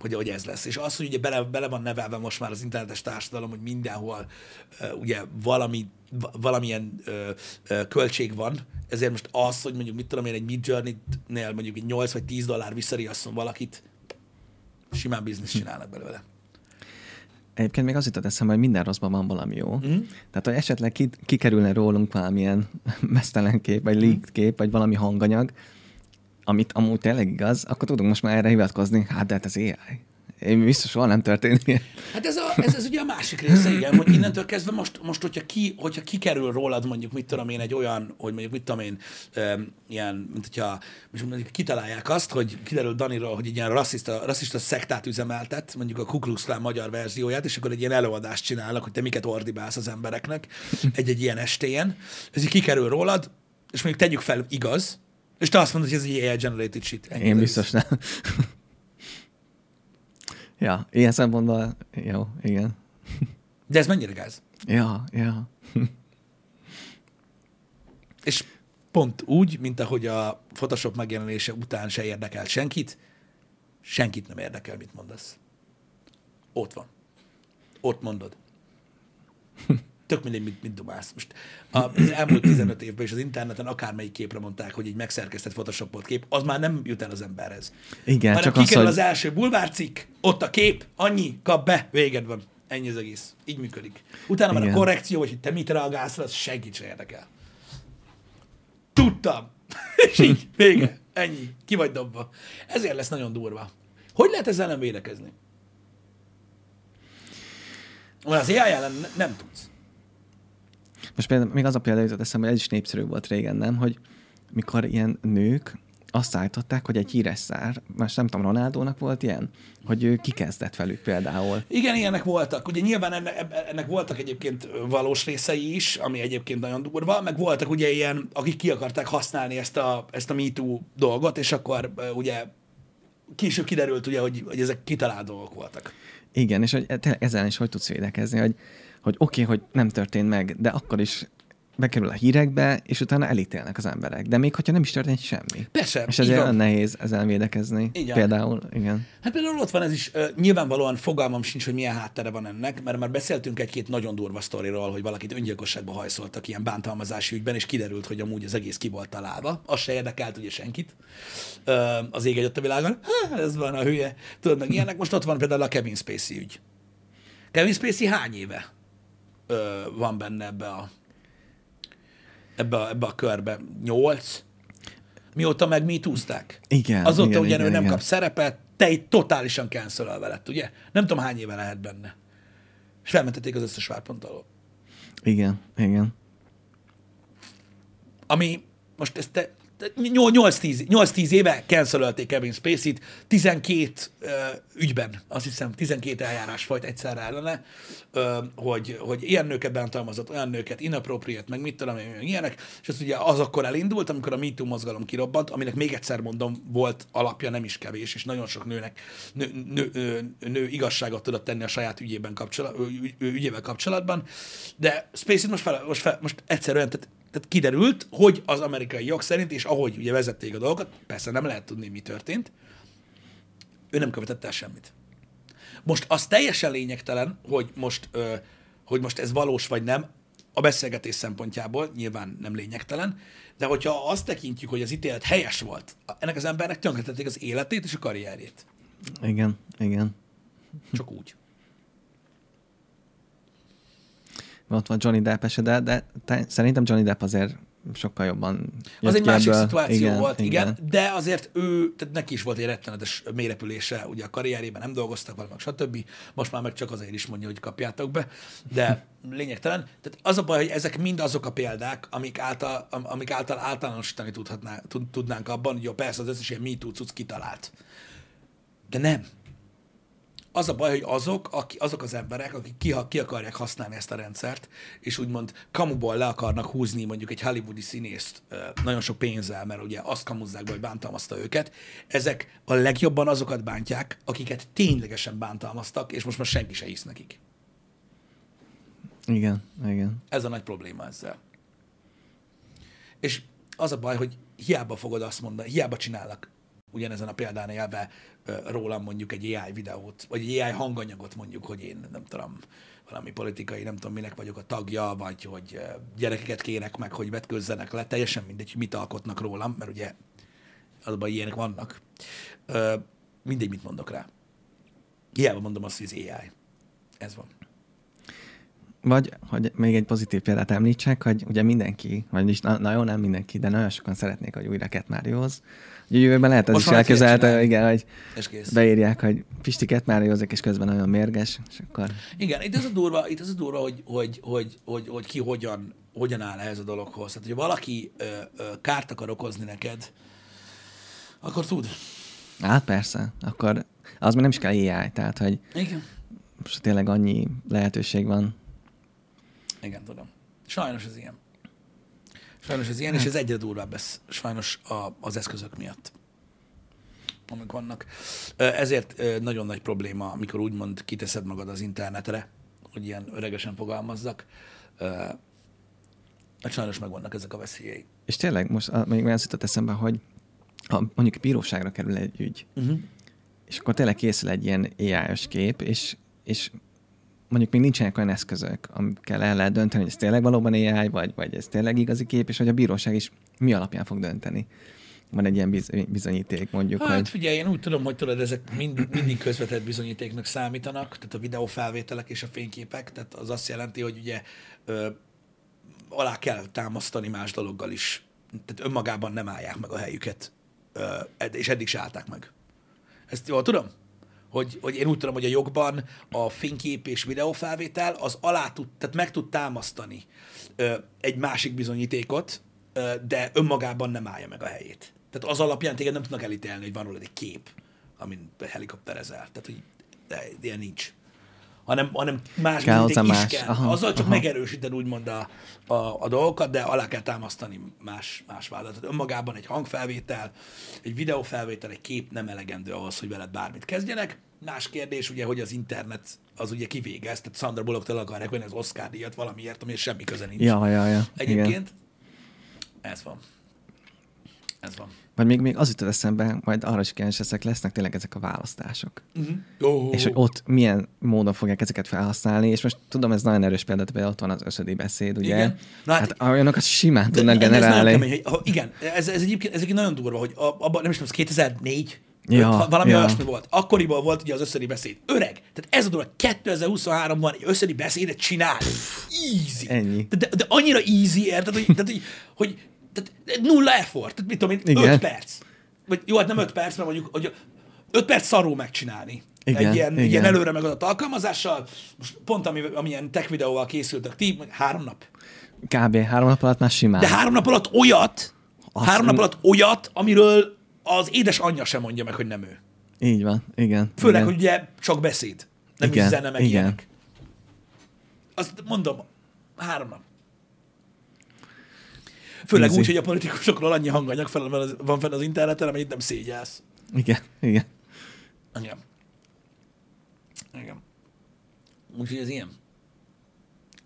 hogy, hogy ez lesz. És az, hogy ugye bele, bele van nevelve most már az internetes társadalom, hogy mindenhol uh, ugye valami, va- valamilyen uh, uh, költség van, ezért most az, hogy mondjuk mit tudom én, egy Mid Journey-nél mondjuk egy 8 vagy 10 dollár visszariasszon valakit, simán bizniszt csinálnak belőle. Egyébként még az jutott eszembe, hogy minden rosszban van valami jó. Mm. Tehát, hogy esetleg ki, kikerülne rólunk valamilyen mesztelen kép, vagy leaked kép, vagy valami hanganyag, amit amúgy tényleg igaz, akkor tudunk most már erre hivatkozni. Hát, de hát ez AI. Én biztos soha nem történik. Hát ez, a, ez, ez ugye a másik része, igen, hogy innentől kezdve most, most hogyha, ki, hogyha kikerül rólad mondjuk, mit tudom én, egy olyan, hogy mondjuk, mit tudom én, um, ilyen, mint hogyha most mondjuk kitalálják azt, hogy kiderül Daniról, hogy egy ilyen rasszista, rasszista szektát üzemeltet, mondjuk a Ku Klux Klan magyar verzióját, és akkor egy ilyen előadást csinálnak, hogy te miket ordibálsz az embereknek egy-egy ilyen estéjen. Ez így kikerül rólad, és mondjuk tegyük fel, igaz, és te azt mondod, hogy ez egy AI generated shit. Én biztos nem. Ja, ilyen szempontból jó, igen. De ez mennyire gáz? Ja, ja. És pont úgy, mint ahogy a Photoshop megjelenése után se érdekelt senkit, senkit nem érdekel, mit mondasz. Ott van. Ott mondod. Tök mindegy, mit, mit dumálsz. Most az elmúlt 15 évben is az interneten akármelyik képre mondták, hogy egy megszerkesztett photoshopolt kép, az már nem jut el az emberhez. Igen, Hanem csak az, kikerül hogy... az első bulvárcikk, ott a kép, annyi, kap be, véged van. Ennyi az egész. Így működik. Utána van a Igen. korrekció, hogy te mit reagálsz, az senkit se érdekel. Tudtam. És így, vége. Ennyi. Ki vagy dobva. Ezért lesz nagyon durva. Hogy lehet ezzel nem védekezni? Mert az AI ellen ne- nem tudsz. Most például még az a példa jutott eszembe, hogy ez is népszerű volt régen, nem? Hogy mikor ilyen nők azt állították, hogy egy híres szár, most nem tudom, Ronaldónak volt ilyen, hogy ő kikezdett velük például. Igen, ilyenek voltak. Ugye nyilván ennek, ennek voltak egyébként valós részei is, ami egyébként nagyon durva, meg voltak ugye ilyen, akik ki akarták használni ezt a, ezt a MeToo dolgot, és akkor ugye később kiderült ugye, hogy, hogy ezek kitalált dolgok voltak. Igen, és hogy ezzel is hogy tudsz védekezni, hogy, hogy oké, okay, hogy nem történt meg, de akkor is bekerül a hírekbe, és utána elítélnek az emberek. De még hogyha nem is történt semmi. Persze, És ezért olyan nehéz ezzel védekezni. Igen. Például, igen. Hát például ott van ez is, uh, nyilvánvalóan fogalmam sincs, hogy milyen háttere van ennek, mert már beszéltünk egy-két nagyon durva sztoriról, hogy valakit öngyilkosságba hajszoltak ilyen bántalmazási ügyben, és kiderült, hogy amúgy az egész ki volt találva. Az se érdekelt ugye senkit uh, az ég egyet a világon. Ha, ez van a hülye. Tudod, meg ilyenek. Most ott van például a Kevin Spacey ügy. Kevin Spacey hány éve uh, van benne ebbe a, ebbe a, ebbe a körbe? Nyolc? Mióta meg mi túzták? Igen, Azóta igen, ugye igen, ő nem igen. kap szerepet, te egy totálisan cancelelve lett, ugye? Nem tudom, hány éve lehet benne. És felmentették az összes várpont alól. Igen, igen. Ami most ezt te 8-10 8-10 éve cancelölték Kevin Spacey-t, 12 uh, ügyben, azt hiszem 12 eljárás folyt egyszerre ellene, uh, hogy, hogy ilyen nőket bántalmazott, olyan nőket inappropriate, meg mit tudom én, ilyenek, és ez ugye az akkor elindult, amikor a MeToo mozgalom kirobbant, aminek még egyszer mondom, volt alapja nem is kevés, és nagyon sok nőnek, nő, nő, nő, nő igazságot tudott tenni a saját ügyében kapcsolat, ügy, ügyével kapcsolatban, de Spacey most, fel, most, fel, most egyszerűen, tehát tehát kiderült, hogy az amerikai jog szerint, és ahogy ugye vezették a dolgokat, persze nem lehet tudni, mi történt, ő nem követett el semmit. Most az teljesen lényegtelen, hogy most, ö, hogy most ez valós vagy nem, a beszélgetés szempontjából nyilván nem lényegtelen, de hogyha azt tekintjük, hogy az ítélet helyes volt, ennek az embernek tönkretették az életét és a karrierjét. Igen, igen. Csak úgy. Ott van Johnny Depp esete, de te, szerintem Johnny Depp azért sokkal jobban Az egy másik ebből. szituáció igen, volt, igen, igen, de azért ő, tehát neki is volt egy rettenetes mélyrepülése, ugye a karrierében nem dolgoztak valamik, stb. Most már meg csak azért is mondja, hogy kapjátok be, de lényegtelen. Tehát az a baj, hogy ezek mind azok a példák, amik által, am- amik által általánosítani tudhatná, tud- tudnánk abban, hogy jó, persze az összes ilyen MeToo cucc kitalált. De nem. Az a baj, hogy azok, aki, azok az emberek, akik ki, ki akarják használni ezt a rendszert, és úgymond kamuból le akarnak húzni mondjuk egy hollywoodi színészt nagyon sok pénzzel, mert ugye azt kamuzzák be, hogy bántalmazta őket, ezek a legjobban azokat bántják, akiket ténylegesen bántalmaztak, és most már senki se hisz nekik. Igen, igen. Ez a nagy probléma ezzel. És az a baj, hogy hiába fogod azt mondani, hiába csinálnak ugyanezen a példán élve rólam mondjuk egy AI videót, vagy egy AI hanganyagot mondjuk, hogy én nem tudom, valami politikai, nem tudom minek vagyok a tagja, vagy hogy gyerekeket kérek meg, hogy vetközzenek le, teljesen mindegy, hogy mit alkotnak rólam, mert ugye az a baj, ilyenek vannak. Mindegy, mit mondok rá. Hiába mondom azt, hogy az AI. Ez van. Vagy, hogy még egy pozitív példát említsek, hogy ugye mindenki, vagyis na, nagyon nem mindenki, de nagyon sokan szeretnék, hogy új Cat Mario-hoz. Ugye jövőben lehet az Most is már elképzelhető, igen, hogy És kész. beírják, hogy Pisti Cat mario és közben nagyon mérges, és akkor Igen, itt az a durva, itt az a durva hogy, hogy, hogy, hogy, hogy ki hogyan, hogyan áll ehhez a dologhoz. Tehát, hogyha valaki ö, ö, kárt akar okozni neked, akkor tud. hát persze, akkor az már nem is kell AI, tehát hogy Igen. most tényleg annyi lehetőség van. Igen, tudom. Sajnos ez ilyen. Sajnos ez ilyen, és ez egyre durvább ez sajnos a, az eszközök miatt, amik vannak. Ezért nagyon nagy probléma, amikor úgymond kiteszed magad az internetre, hogy ilyen öregesen fogalmazzak, mert sajnos megvannak ezek a veszélyei. És tényleg most a- még olyan jutott eszembe, hogy ha mondjuk bíróságra kerül egy ügy, Uh-huh. és akkor tényleg készül egy ilyen AI-os kép, és, és mondjuk még nincsenek olyan eszközök, amikkel el lehet dönteni, hogy ez tényleg valóban AI, vagy, vagy ez tényleg igazi kép, és hogy a bíróság is mi alapján fog dönteni. Van egy ilyen biz- bizonyíték, mondjuk, Hát hogy figyelj, én úgy tudom, hogy tudod, ezek mind, mindig közvetett bizonyítéknak számítanak, tehát a videófelvételek és a fényképek, tehát az azt jelenti, hogy ugye ö, alá kell támasztani más dologgal is. Tehát önmagában nem állják meg a helyüket, ö, és eddig se állták meg. Ezt jól tudom? Hogy, hogy én úgy tudom, hogy a jogban a fénykép és videófelvétel az alá tud, tehát meg tud támasztani ö, egy másik bizonyítékot, ö, de önmagában nem állja meg a helyét. Tehát az alapján téged nem tudnak elítélni, hogy van rólad egy kép, amin helikopterezel. Tehát, hogy de, ilyen nincs. Hanem, hanem más Kell hozzá is más. kell. Aha, Azzal csak aha. megerősíted úgymond a, a, a dolgokat, de alá kell támasztani más, más vádat. Tehát önmagában egy hangfelvétel, egy videófelvétel, egy kép nem elegendő ahhoz, hogy veled bármit kezdjenek. Más kérdés ugye, hogy az internet az ugye kivégez, tehát Sandra Bullock-tól akarják venni az Oscar díjat valamiért, ami semmi köze nincs. ja, ja, ja. Egyébként Igen. ez van. Ez van. Vagy még, még az jutott eszembe, majd arra is kíváncsi leszek, lesznek tényleg ezek a választások. Uh-huh. Oh. És hogy ott milyen módon fogják ezeket felhasználni, és most tudom, ez nagyon erős példa, például ott van az összödi beszéd, ugye? Igen. Na hát- hát, olyanok simán De tudnak ez generálni. kemény, hogy, igen, ez, ez, egyébként, ez egyébként nagyon durva, hogy abban nem is tudom, ez 2004, Ja, öt, valami ja. olyasmi volt. Akkoriban volt ugye az összödi beszéd. Öreg. Tehát ez a durva, 2023-ban egy összödi beszédet csinál. Easy. Ennyi. De, de, de annyira easy, érted, hogy, tehát, hogy, hogy tehát nulla effort. Tehát mit tudom én, Igen. 5 perc. Vagy jó, hát nem 5 perc, mert mondjuk, hogy 5 perc szarul megcsinálni. Igen, egy ilyen, igen. ilyen előre megadott alkalmazással, most pont ami, amilyen tech videóval készültek ti, három nap. Kb. három nap alatt már simán. De három nap alatt olyat, Azt három nap alatt olyat, amiről az édes anyja sem mondja meg, hogy nem ő. Így van, igen. Főleg, igen. hogy ugye csak beszéd, nem Igen, is zene, meg igen. ilyenek. Azt mondom, három nap. Főleg Easy. úgy, hogy a politikusokról annyi hanganyag fel, van fenn az interneten, amennyit nem szégyelsz. Igen, igen. Igen. Igen. Úgyhogy ez ilyen.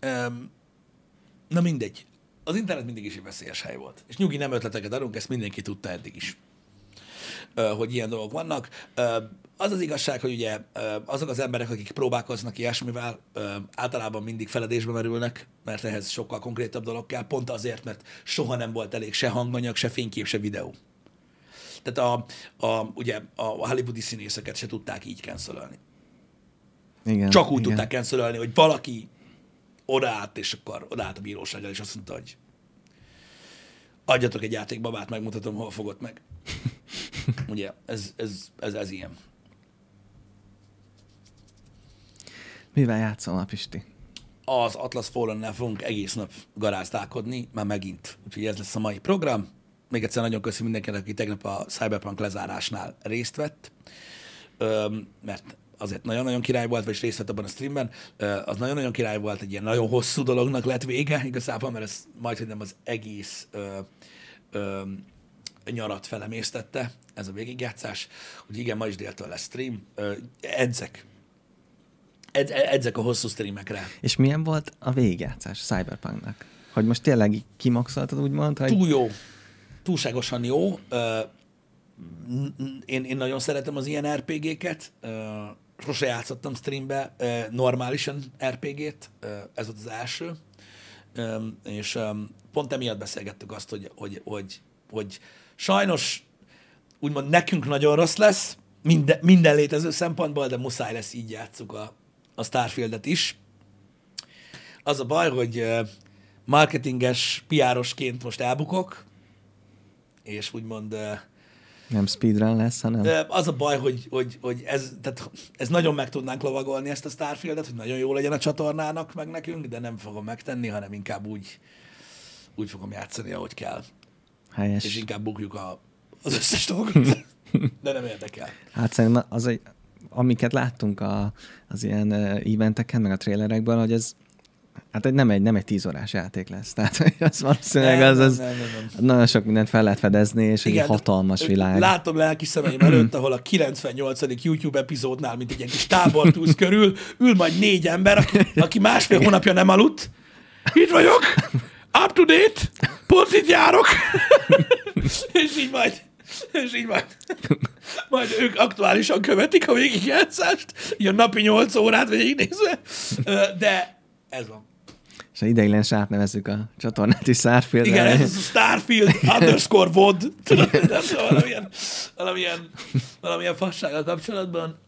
Um, na mindegy. Az internet mindig is egy veszélyes hely volt. És nyugi nem ötleteket adunk, ezt mindenki tudta eddig is. Hogy ilyen dolgok vannak. Az az igazság, hogy ugye azok az emberek, akik próbálkoznak ilyesmivel, általában mindig feledésbe merülnek, mert ehhez sokkal konkrétabb dolog kell, pont azért, mert soha nem volt elég se hanganyag, se fénykép, se videó. Tehát a, a, ugye a hollywoodi színészeket se tudták így cancelölni. igen Csak úgy igen. tudták cancelölni, hogy valaki odaállt, és akkor odaállt a bíróságra, és azt mondta, hogy adjatok egy játékbabát, megmutatom, hol fogott meg. Ugye, ez, ez, ez, ez ilyen. Mivel játszol, Pisti? Az Atlas fallen fogunk egész nap garázdálkodni, már megint. Úgyhogy ez lesz a mai program. Még egyszer nagyon köszönöm mindenkinek, aki tegnap a Cyberpunk lezárásnál részt vett, Öm, mert azért nagyon-nagyon király volt, vagy részt vett abban a streamben, az nagyon-nagyon király volt, egy ilyen nagyon hosszú dolognak lett vége igazából, mert ez majd, nem az egész ö, ö, nyarat felemésztette, ez a végigjátszás. Úgyhogy igen, ma is déltől lesz stream. Ö, edzek. Edz, edzek a hosszú streamekre. És milyen volt a végigjátszás Cyberpunknak? Hogy most tényleg kimaxoltad, úgymond, hogy... Túl jó. Túlságosan jó. Én, én nagyon szeretem az ilyen RPG-ket. Sose játszottam streambe normálisan RPG-t. Ez volt az első. És pont emiatt beszélgettük azt, hogy, hogy, hogy, hogy sajnos úgymond nekünk nagyon rossz lesz, minden, minden létező szempontból, de muszáj lesz így játszuk a, a Starfieldet is. Az a baj, hogy marketinges, piárosként most elbukok, és úgymond Nem speedrun lesz, hanem... Az a baj, hogy, hogy, hogy ez, tehát ez nagyon meg tudnánk lovagolni ezt a Starfieldet, hogy nagyon jó legyen a csatornának, meg nekünk, de nem fogom megtenni, hanem inkább úgy, úgy fogom játszani, ahogy kell. Helyes. És inkább bukjuk a, az összes dolgot. De nem érdekel. Hát szerintem az egy, amiket láttunk a, az ilyen eventeken, meg a trailerekből, hogy ez hát egy, nem egy, nem egy tíz órás játék lesz. Tehát az valószínűleg az, az nem, nem, nem. nagyon sok mindent fel lehet fedezni, és egy Igen, hatalmas de világ. Látom lelki szemeim előtt, ahol a 98. YouTube epizódnál, mint egy ilyen kis tábortúz körül, ül majd négy ember, aki, aki másfél hónapja nem aludt. Itt vagyok, up to date, pont itt járok. és így majd, és így majd, majd ők aktuálisan követik a végigjátszást, így a napi 8 órát végignézve. De ez van. És ha ideiglenes átnevezzük a csatornát is Starfield. Igen, ez a Starfield underscore VOD. Tudod, nem tudom, valamilyen, valamilyen, valamilyen fassággal kapcsolatban.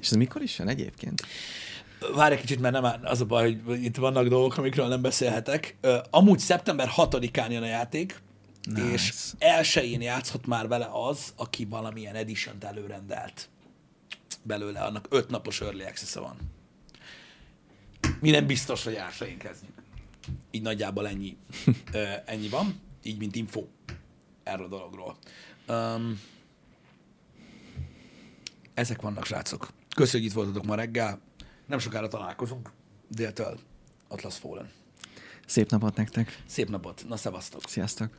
És ez mikor is jön egyébként? Várj egy kicsit, mert nem az a baj, hogy itt vannak dolgok, amikről nem beszélhetek. Amúgy szeptember 6-án jön a játék, Nice. és elsőjén játszhat már vele az, aki valamilyen edition előrendelt belőle, annak öt napos early access van. Mi nem biztos, hogy elsőjén kezdjük. Így nagyjából ennyi, ennyi van, így mint info erről a dologról. Um, ezek vannak, srácok. Köszönjük, hogy itt voltatok ma reggel. Nem sokára találkozunk. Déltől Atlas Fallen. Szép napot nektek. Szép napot. Na, szevasztok. Sziasztok.